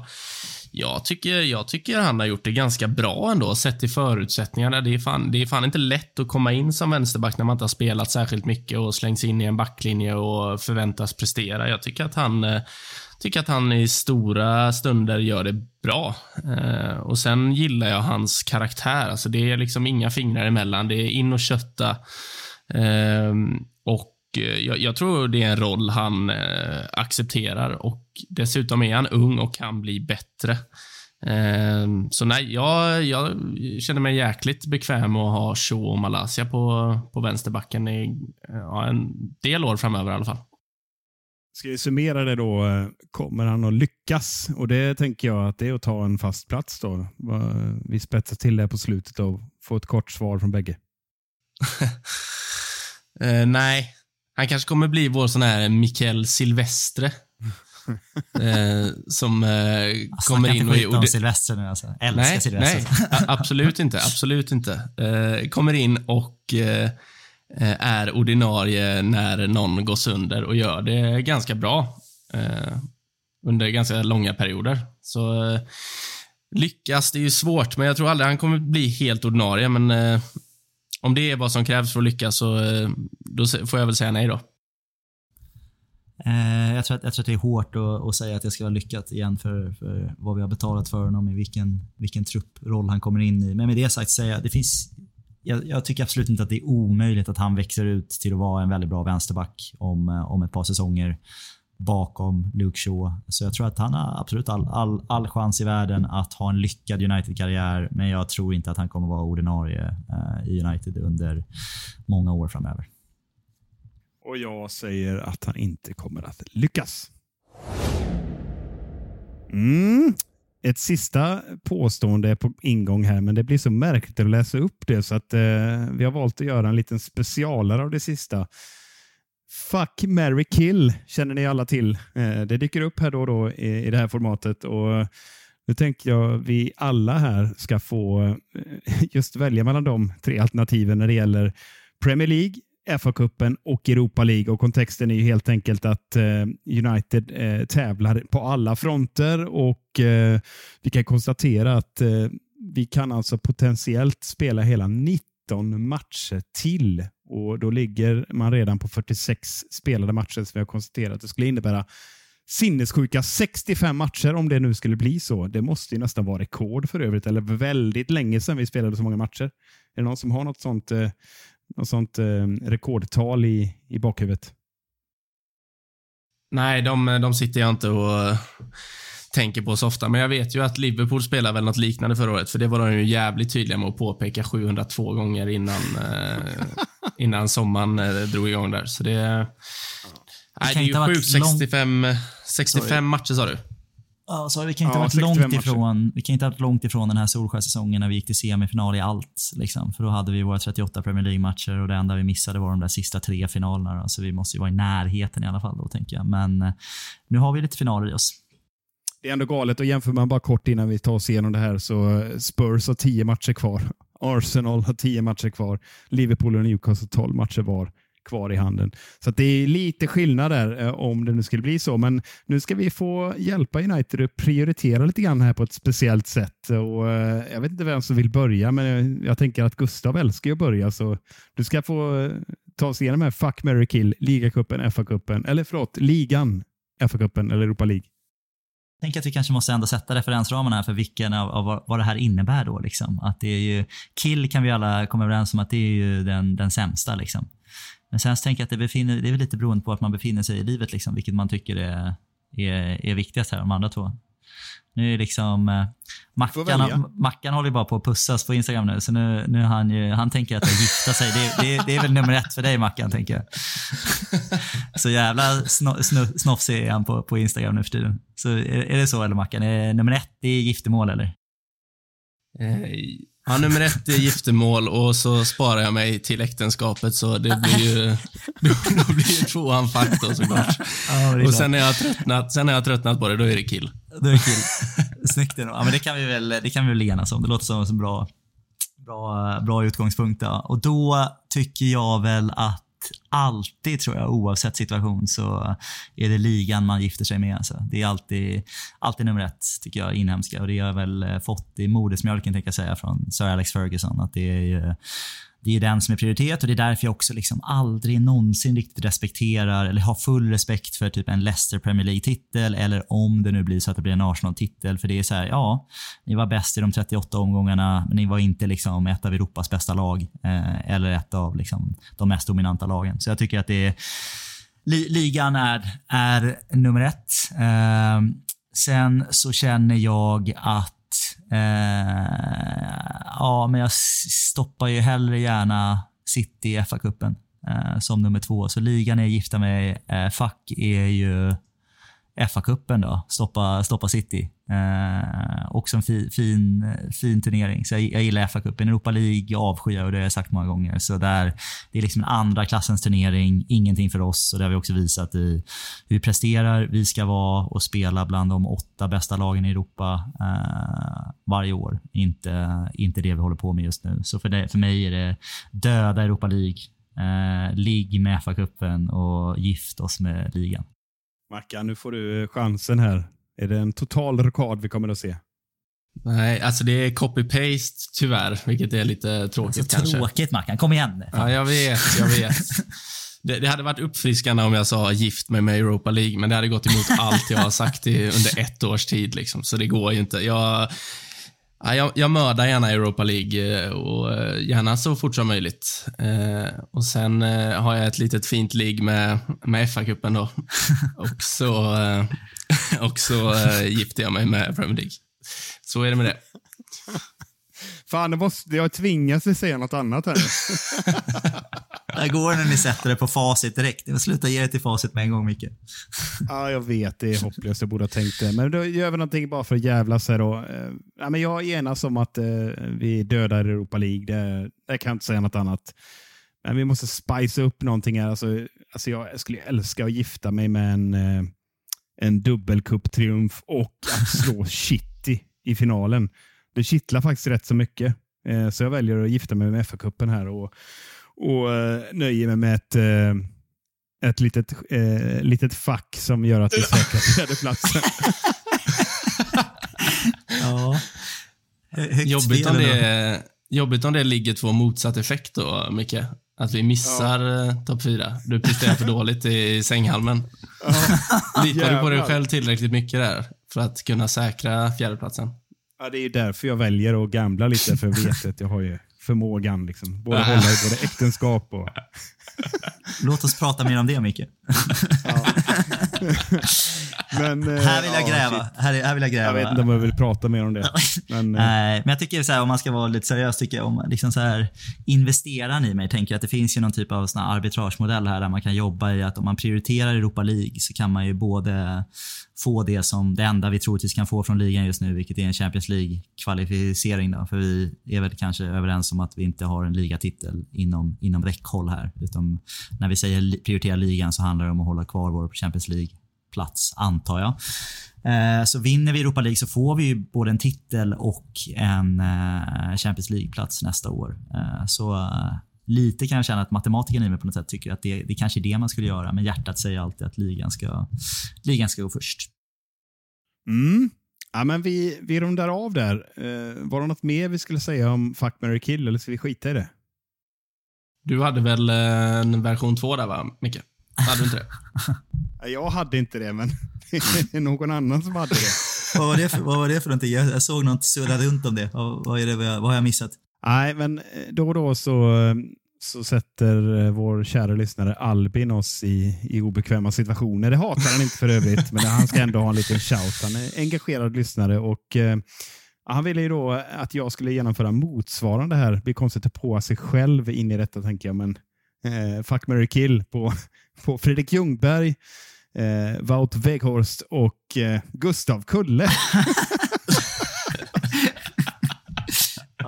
jag, tycker, jag tycker han har gjort det ganska bra ändå, sett till förutsättningarna. Det är, fan, det är fan inte lätt att komma in som vänsterback när man inte har spelat särskilt mycket och slängs in i en backlinje och förväntas prestera. Jag tycker att han, eh, tycker att han i stora stunder gör det bra. Eh, och Sen gillar jag hans karaktär. Alltså det är liksom inga fingrar emellan. Det är in och kötta. Eh, och jag, jag, tror det är en roll han eh, accepterar och dessutom är han ung och kan bli bättre. Eh, så nej, jag, jag, känner mig jäkligt bekväm att ha Shaw och Malaysia på, på vänsterbacken i ja, en del år framöver i alla fall. Ska vi summera det då? Kommer han att lyckas? Och det tänker jag att det är att ta en fast plats då. Vi spetsar till det på slutet och får ett kort svar från bägge. uh, nej, han kanske kommer bli vår sån här Mikael Silvestre. eh, som eh, kommer in och... Snacka inte om Silvestre nu alltså. Älskar nej, Silvestre. Nej, absolut inte. Absolut inte. Eh, kommer in och eh, är ordinarie när någon går sönder och gör det ganska bra. Eh, under ganska långa perioder. Så eh, lyckas, det är ju svårt, men jag tror aldrig han kommer bli helt ordinarie, men om det är vad som krävs för att lyckas så eh, då får jag väl säga nej då. Eh, jag tror, att, jag tror att det är hårt att, att säga att det ska vara lyckat igen för, för vad vi har betalat för honom, i vilken, vilken trupproll han kommer in i. Men med det sagt säga, det finns jag, jag, tycker absolut inte att det är omöjligt att han växer ut till att vara en väldigt bra vänsterback om, eh, om ett par säsonger bakom Luke Shaw. Så jag tror att han har absolut all, all, all chans i världen att ha en lyckad United-karriär, men jag tror inte att han kommer vara ordinarie eh, i United under många år framöver. Och jag säger att han inte kommer att lyckas. Mm. Ett sista påstående är på ingång här, men det blir så märkligt att läsa upp det så att eh, vi har valt att göra en liten specialare av det sista. Fuck, marry, kill känner ni alla till. Eh, det dyker upp här då och då i, det här formatet och eh, nu tänker jag vi alla här ska få eh, just välja mellan de tre alternativen när det gäller Premier League, FA-cupen och Europa League. Och kontexten är ju helt enkelt att United tävlar på alla fronter och vi kan konstatera att vi kan alltså potentiellt spela hela 19 matcher till och då ligger man redan på 46 spelade matcher som vi har konstaterat. Det skulle innebära sinnessjuka 65 matcher om det nu skulle bli så. Det måste ju nästan vara rekord för övrigt, eller väldigt länge sedan vi spelade så många matcher. Är det någon som har något sånt, eh, något sånt eh, rekordtal i, i bakhuvudet? Nej, de, de sitter jag inte och eh, tänker på så ofta. Men jag vet ju att Liverpool spelade väl något liknande förra året, för det var de ju jävligt tydliga med att påpeka 702 gånger innan, eh, innan sommaren eh, drog igång där. Så det, nej, det är ju sjukt. 65, 65 matcher sa du? Ja, så vi kan inte Ja, ha varit 65 långt matcher. ifrån, vi kan inte ha varit långt ifrån den här Solskjaer-säsongen när vi gick till semifinal i allt. Liksom. För då hade vi våra 38 Premier League-matcher och det enda vi missade var de där sista tre finalerna. Då. Så vi måste ju vara i närheten i alla fall då, tänker jag. Men eh, nu har vi lite finaler i oss. Det är ändå galet och jämför man bara kort innan vi tar oss igenom det här så eh, Spurs har 10 matcher kvar. Arsenal har tio matcher kvar. Liverpool och Newcastle har 12 matcher var kvar i handen. Så att det är lite skillnad där eh, om det nu skulle bli så. Men nu ska vi få hjälpa United att prioritera lite grann här på ett speciellt sätt. Och, eh, jag vet inte vem som vill börja, men jag, tänker att Gustav älskar ju att börja. Så du ska få eh, ta oss igenom här Fuck, marry, kill, ligacupen, FA-cupen, eller förlåt, ligan, FA-cupen eller Europa League. Jag tänker att vi kanske måste ändå sätta referensramarna här för vilken av, av vad, vad det här innebär då. Liksom. Att det är ju, kill kan vi alla komma överens om att det är ju den, den sämsta. Liksom. Men sen så tänker jag att det, befinner, det är väl lite beroende på att man befinner sig i livet, liksom, vilket man tycker är, är, är viktigast här, de andra två. Nu är liksom, eh, Mackan. Mackan håller ju bara på att pussas på Instagram nu, så nu, nu han, ju, han tänker att gifta sig, det, det, det är väl nummer ett för dig Mackan, tänker jag. Så jävla sno, sno, snofsig är han på, på Instagram nu för tiden. Så är, är det så eller Mackan? Är nummer ett det är giftermål eller? Ja, nummer ett är giftermål och så sparar jag mig till äktenskapet så det blir ju, då, blir ju tvåan faktor såklart. Ja, Och sen när jag tröttnat, sen när jag tröttnat på det, då är det kill. Då är det kill. Snyggt ändå. Ja, men det kan vi väl, det kan vi väl enas om. Det låter som en bra, bra, bra utgångspunkt. Ja. Och då tycker jag väl att alltid, tror jag, oavsett situation, så är det ligan man gifter sig med. Alltså. Det är alltid, alltid nummer ett, tycker jag, inhemska. Och det har jag väl eh, fått i modersmjölken, tänker jag säga, från Sir Alex Ferguson. Att det är ju- det är den som är prioritet och det är därför jag också liksom aldrig någonsin riktigt respekterar eller har full respekt för typ en Leicester Premier League-titel eller om det nu blir så att det blir en Arsenal-titel. För det är så här, ja, ni var bäst i de 38 omgångarna, men ni var inte liksom ett av Europas bästa lag eh, eller ett av liksom de mest dominanta lagen. Så jag tycker att det är, li, ligan är, är nummer ett. Eh, sen så känner jag att Eh, ja, men jag stoppar ju hellre gärna City i FA-cupen eh, som nummer två. Så ligan är gifta med. Eh, fack är ju FA-cupen då. Stoppa, stoppa City. Eh, också en fi, fin, fin turnering. Så jag, jag gillar FA-cupen. Europa League avskyr jag och det har jag sagt många gånger. Så där, det är liksom en andra klassens turnering. Ingenting för oss och det har vi också visat i hur vi presterar. Vi ska vara och spela bland de åtta bästa lagen i Europa eh, varje år. Inte, inte det vi håller på med just nu. Så för, det, för mig är det döda Europa League. Eh, ligg med FA-cupen och gift oss med ligan. Mackan, nu får du chansen här. Är det en total rockad vi kommer att se? Nej, alltså det är copy-paste tyvärr, vilket är lite tråkigt Så kanske. tråkigt Mackan, kom igen. Ja, jag vet, jag vet. Det, det hade varit uppfriskande om jag sa gift mig med Europa League, men det hade gått emot allt jag har sagt i, under ett års tid. Liksom, så det går ju inte. Jag, ja, jag, jag mördar gärna Europa League eh, och eh, gärna så fort som möjligt. Eh, och Sen eh, har jag ett litet fint ligg med, med FA-cupen då. och så, eh, och så eh, gifter jag mig med Premier League. Så är det med det. Fan, det måste, jag tvingas säga något annat här. Där går när ni sätter det på facit direkt. Sluta ge det till facit med en gång, Micke. Ja, jag vet. Det är hopplöst. Jag borde ha tänkt det. Men då gör vi någonting bara för att jävlas här då. Eh, Ja, men jag enas om att eh, vi dödar Europa League. Det, det kan jag inte säga något annat. Men vi måste spice upp någonting här. Alltså, alltså jag skulle älska att gifta mig med en, eh, en dubbelcup-triumf och att slå City i finalen. Det kittlar faktiskt rätt så mycket. Eh, så jag väljer att gifta mig med FA-cupen här och, och eh, nöjer mig med ett eh, ett litet, eh, litet fack som gör att vi säkrar fjärdeplatsen. Ja. Jobbigt om, det jobbigt om det ligger två motsatt effekt då, Micke. Att vi missar ja. topp fyra. Du presterar för dåligt i sänghalmen. Litar du på dig själv tillräckligt mycket där för att kunna säkra fjärdeplatsen? Ja, det är ju därför jag väljer att gambla lite, för jag vet att jag har ju förmågan. Liksom. Både hålla i både äktenskap och... Låt oss prata mer om det, Micke. Men, eh, Här vill jag ja, gräva. shit. Här, här vill jag gräva. Jag vet inte om jag vill prata mer om det. Men, eh, Nej, men jag tycker så här, om man ska vara lite seriös, tycker jag, om liksom så här, investerar ni mig, tänker att det finns ju någon typ av sån här arbitragemodell här där man kan jobba i att om man prioriterar Europa League så kan man ju både få det som det enda vi troligtvis kan få från ligan just nu, vilket är en Champions League-kvalificering. Då, för vi är väl kanske överens om att vi inte har en ligatitel inom, inom räckhåll här. Utan när vi säger prioritera ligan så handlar det om att hålla kvar vår Champions League-plats, antar jag. Eh, Så vinner vi Europa League så får vi ju både en titel och en eh, Champions League-plats nästa år. Eh, Så lite kan jag känna att matematikern i mig på något sätt tycker att det, det kanske är det man skulle göra, men hjärtat säger alltid att ligan ska, ligan ska gå först. mm. ja, men vi, vi rundar av där. Var det något mer vi skulle säga om Fuck, marry, kill eller ska vi skita i det? Du hade väl en version två där va, Micke? Hade du inte det? Ja, Jag hade inte det, men det är någon annan som hade det. vad, var det för, vad var det för någonting? Jag, jag såg något surra runt om det. Vad, vad, är det vad, har jag missat? Nej, men eh, då och då så, så sätter eh, vår kära lyssnare Albin oss i, i obekväma situationer. Det hatar han inte för övrigt, men han ska ändå ha en liten shout. Han är engagerad lyssnare och eh, han ville ju då att jag skulle genomföra motsvarande här. Det blir konstigt att på sig själv in i detta, tänker jag, men eh, fuck, marry, kill på, på Fredrik Ljungberg, eh, Wout Weghorst och eh, Gustav Kulle.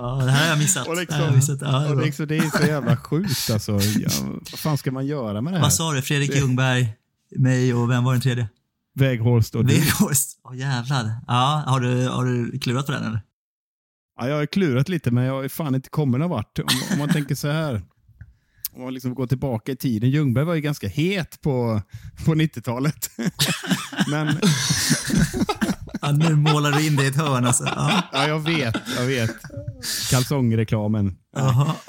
Ja, det här har jag missat. Och det här har jag missat. Ja, det är och liksom, det är så jävla sjukt alltså. Ja, vad fan ska man göra med det här? Vad sa du? Fredrik Ljungberg, mig och vem var den tredje? Väghorst och du. Weghorst. Åh jävlar. Ja, har du, har du klurat på den eller? Ja, jag har klurat lite, men jag har fan inte kommit någon vart. Om, om man tänker så här. Om man liksom går tillbaka i tiden. Ljungberg var ju ganska het på, på 90-talet. men Ja, nu målar du in det i ett hörn alltså. Ja. ja, jag vet, jag vet. Kalsongreklamen.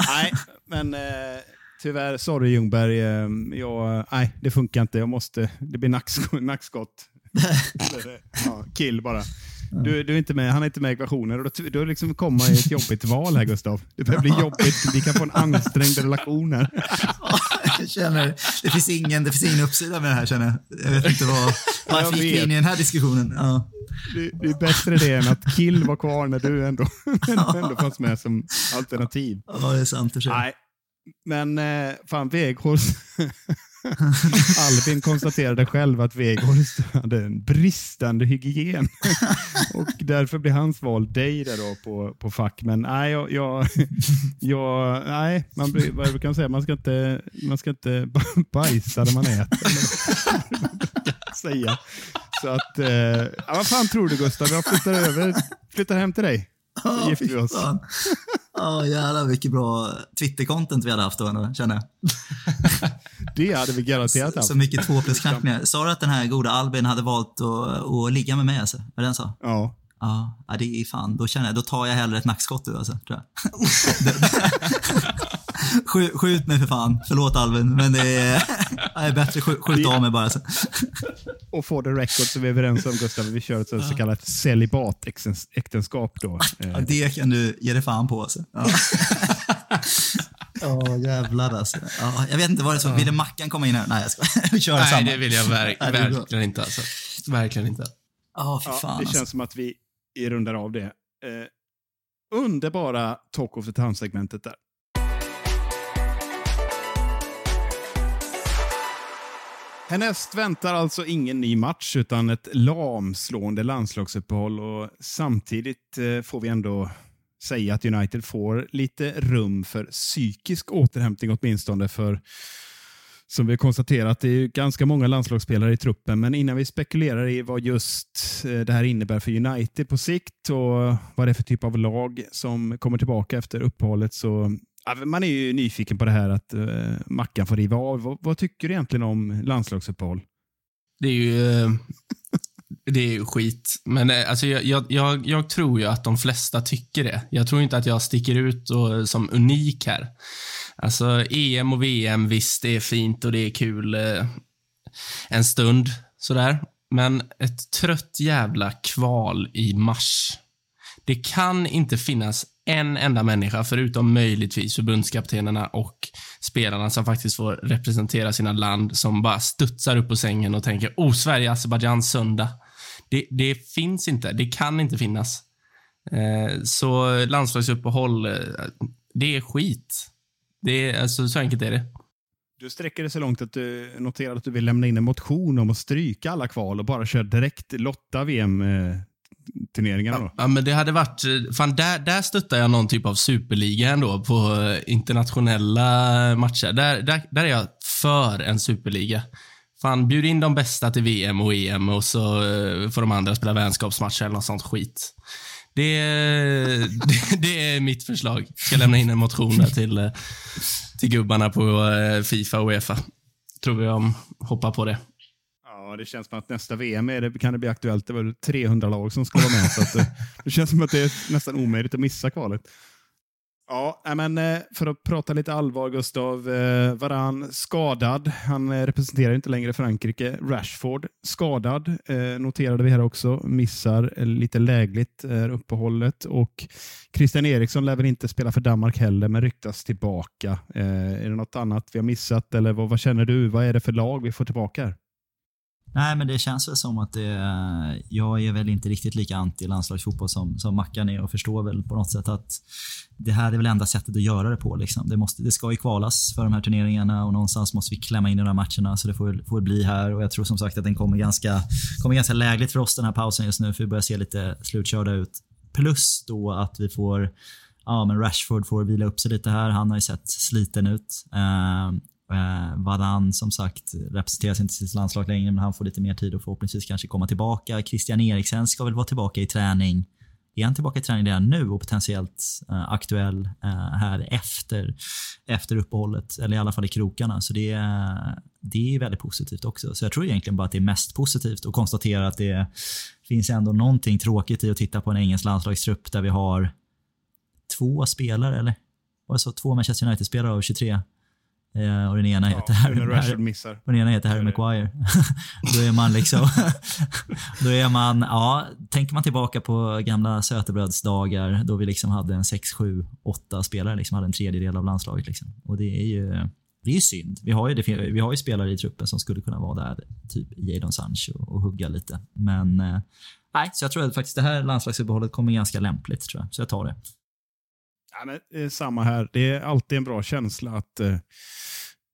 Nej, men eh, tyvärr, sorry Ljungberg. Eh, jag, nej, det funkar inte. Jag måste, det blir nacksk- nackskott. Eller, ja, kill bara. Du, du är inte med, han är inte med i ekvationen. Och då, då liksom kommer i ett jobbigt val här Gustav. Det börjar bli jobbigt. Vi kan få en ansträngd relation här. Jag känner, det finns ingen, det finns ingen uppsida med det här känner jag. Jag vet inte vad, varför jag gick in i den här diskussionen. Ja. Det, det är bättre det än att kill var kvar när du ändå, ändå fanns med som alternativ. ja, det är sant. Det Nej, men eh, fan Weghorst. Albin konstaterade själv att Weghorst hade en bristande hygien. och därför blir hans val dig där då på, på fack. Men nej, jag, jag, jag nej, man, vad man säga? Man ska inte, man ska inte bajsa där man äter. säga. Så att, eh, ja, vad fan tror du Gustav? Jag flyttar över, flyttar hem till dig. Så gifter vi oss. Ja, jävlar vilket bra Twitter-content vi hade haft då ändå, känner jag. Det hade vi garanterat haft. Så mycket två plus knackningar. Sa du att den här goda Albin hade valt att, att ligga med mig alltså? Var det den sa? Ja. Ja, det är fan, då känner jag, då tar jag hellre ett nackskott du alltså, tror jag. Skjut, skjut mig för fan. Förlåt Albin, men det är, det är bättre skjut, skjut av mig bara. Så. Och for the record så är vi överens om Gustav, vi kör ett så så kallat celibatäktenskap då. Ja, Eh, det kan du ge dig fan på alltså. Ja, ja jävlar alltså. Ja, jag vet inte vad det är. Ville Mackan komma in här? Nej, jag ska vi kör Nej, samma. det vill jag verk Nej, verkligen inte alltså. Verkligen inte. Ja, fy ja, fan det alltså. känns som att vi vi rundar av det. Eh, underbara Talk of the Town-segmentet där. Härnäst väntar alltså ingen ny match utan ett lamslående landslagsuppehåll. Och samtidigt eh, får vi ändå säga att United får lite rum för psykisk återhämtning åtminstone för som vi konstaterat, det är ganska många landslagsspelare i truppen, men innan vi spekulerar i vad just eh, det här innebär för United på sikt och vad det är för typ av lag som kommer tillbaka efter uppehållet så man är ju nyfiken på det här att uh, Mackan får riva av. Vad, vad, tycker du egentligen om landslagsuppehåll? Det är ju eh, det är ju skit. Men eh, alltså, jag, jag, jag, tror ju att de flesta tycker det. Jag tror inte att jag sticker ut och, som unik här. Alltså EM och VM, visst, det är fint och det är kul eh, en stund sådär. Men ett trött jävla kval i mars. Det kan inte finnas en enda människa, förutom möjligtvis förbundskaptenerna och spelarna som faktiskt får representera sina land, som bara studsar upp på sängen och tänker oh, Sverige, Azerbajdzjan söndag. Det, det, finns inte. Det kan inte finnas. Eh, så landslagsuppehåll, eh, det är skit. Det är, alltså, så enkelt är det. Du sträcker det så långt att du noterar att du vill lämna in en motion om att stryka alla kval och bara köra direkt lotta VM eh, turneringarna då? Ja, men det hade varit, eh, fan där, där stöttar jag någon typ av superliga ändå på eh, internationella matcher. Där, där, där är jag för en superliga. Fan, bjud in de bästa till VM och EM och så eh, får de andra spela vänskapsmatcher eller något sånt skit. Det, det, det, är mitt förslag. Jag Ska lämna in en motion där till, till gubbarna på Fifa och Uefa. Tror vi om hoppar på det. Ja, det känns som att nästa VM är det, kan det bli aktuellt. Det var 300 lag som ska vara med. så det, eh, det känns som att det är nästan omöjligt att missa kvalet. Ja, men eh, för att prata lite allvar, Gustav. Eh, Varan skadad. Han representerar inte längre Frankrike. Rashford skadad, noterade vi här också. Missar lite lägligt uppehållet. Och Christian Eriksson lär väl inte spela för Danmark heller, men ryktas tillbaka. Är det något annat vi har missat, eller vad, vad känner du? Vad är det för lag vi får tillbaka här? Nej, men det känns väl som att det, eh, jag är väl inte riktigt lika anti landslagsfotboll som, som Mackan är och förstår väl på något sätt att det här är väl enda sättet att göra det på. Liksom. Det, måste, det ska ju kvalas för de här turneringarna och någonstans måste vi klämma in i de här matcherna. Så det får, får bli här och jag tror som sagt att den kommer ganska, kommer ganska lägligt för oss den här pausen just nu för vi börjar se lite slutkörda ut. Plus då att vi får Ja, men Rashford får vila upp sig lite här. Han har ju sett sliten ut. Uh, Eh, Varan som sagt representeras inte sitt landslag längre men han får lite mer tid och förhoppningsvis kanske komma tillbaka. Christian Eriksen ska väl vara tillbaka i träning. Är han tillbaka i träning redan nu och potentiellt eh, aktuell eh, här efter, efter uppehållet? Eller i alla fall i krokarna. Så det, det är väldigt positivt också. Så jag tror egentligen bara att det är mest positivt att konstatera att det finns ändå någonting tråkigt i att titta på en engelsk landslagstrupp där vi har två spelare, eller? Var det så? Två Manchester United-spelare av 23 Eh, och den ena heter ja, Harry, Harry, och den ena heter Harry Maguire. då är man liksom... då är man... Ja, tänker man tillbaka på gamla sötebrödsdagar då vi liksom hade en 6, 7, 8 spelare. Liksom hade en tredjedel av landslaget. Liksom. Och det är ju... Det är synd. Vi har, ju, vi har ju spelare i truppen som skulle kunna vara där, typ Jadon Sancho och, och hugga lite. Men eh, nej, så jag tror att faktiskt det här landslagsuppehållet kommer ganska lämpligt. tror jag. Så jag tar det. Ja, men, eh, samma här. Det är alltid en bra känsla att eh,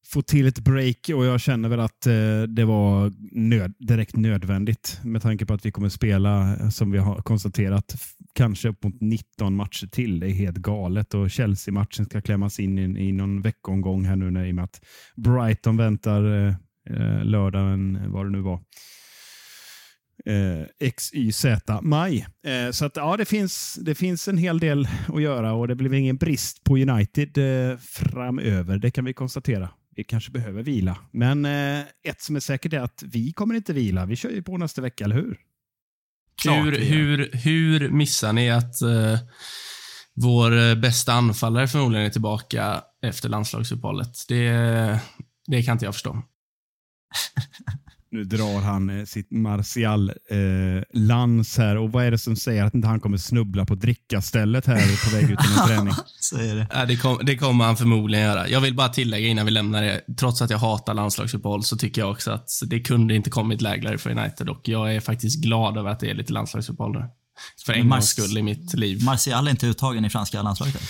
få till ett break och jag känner väl att eh, det var nöd, direkt nödvändigt med tanke på att vi kommer spela, eh, som vi har konstaterat, kanske upp mot 19 matcher till. Det är helt galet och Chelsea-matchen ska klämmas in i, i någon veckomgång här nu när, i och med att Brighton väntar eh, eh lördagen, eh, vad det nu var eh, XYZ maj. Eh, så att, ja, det finns, det finns en hel del att göra och det blir ingen brist på United eh, framöver. Det kan vi konstatera. Vi kanske behöver vila. Men eh, ett som är säkert är att vi kommer inte vila. Vi kör ju på nästa vecka, eller hur? hur, hur, hur missar ni att eh, vår eh, bästa anfallare förmodligen är tillbaka efter landslagsuppehållet? Det, det kan inte jag förstå. Nu drar han eh, sitt Martial-lans eh, här. Och vad är det som säger att inte han kommer snubbla på drickastället här på väg ut till en träning? Så är det. Ja, det, kom, det kommer han förmodligen göra. Jag vill bara tillägga innan vi lämnar det. Trots att jag hatar landslagsuppehåll så tycker jag också att det kunde inte kommit lägligare för United och jag är faktiskt glad över att det är lite landslagsuppehåll där. För en gångs skull i mitt liv. Martial är inte uttagen i franska landslaget?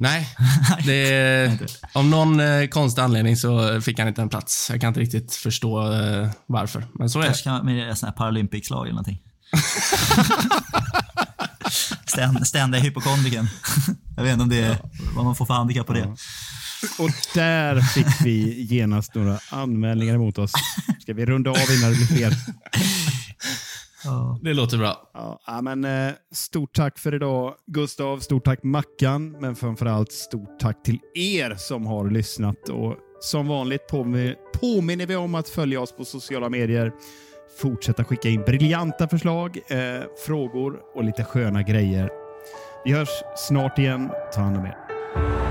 Nej, det av någon eh, konstig anledning så fick han inte en plats. Jag kan inte riktigt förstå eh, varför, men så är det. Kanske kan med sånt här Paralympics-lag eller någonting. Ständiga hypokondriken. Jag vet inte om det är vad man får för handikapp på det. Och där fick vi genast några anmälningar emot oss. Ska vi runda av innan det blir Det låter bra. Ja, men, eh, stort tack för idag, Gustav. Stort tack Mackan, men framförallt stort tack till er som har lyssnat. Och som vanligt påminner, påminner vi om att följa oss på sociala medier. Fortsätta skicka in briljanta förslag, eh, frågor och lite sköna grejer. Vi hörs snart igen. Ta hand om er.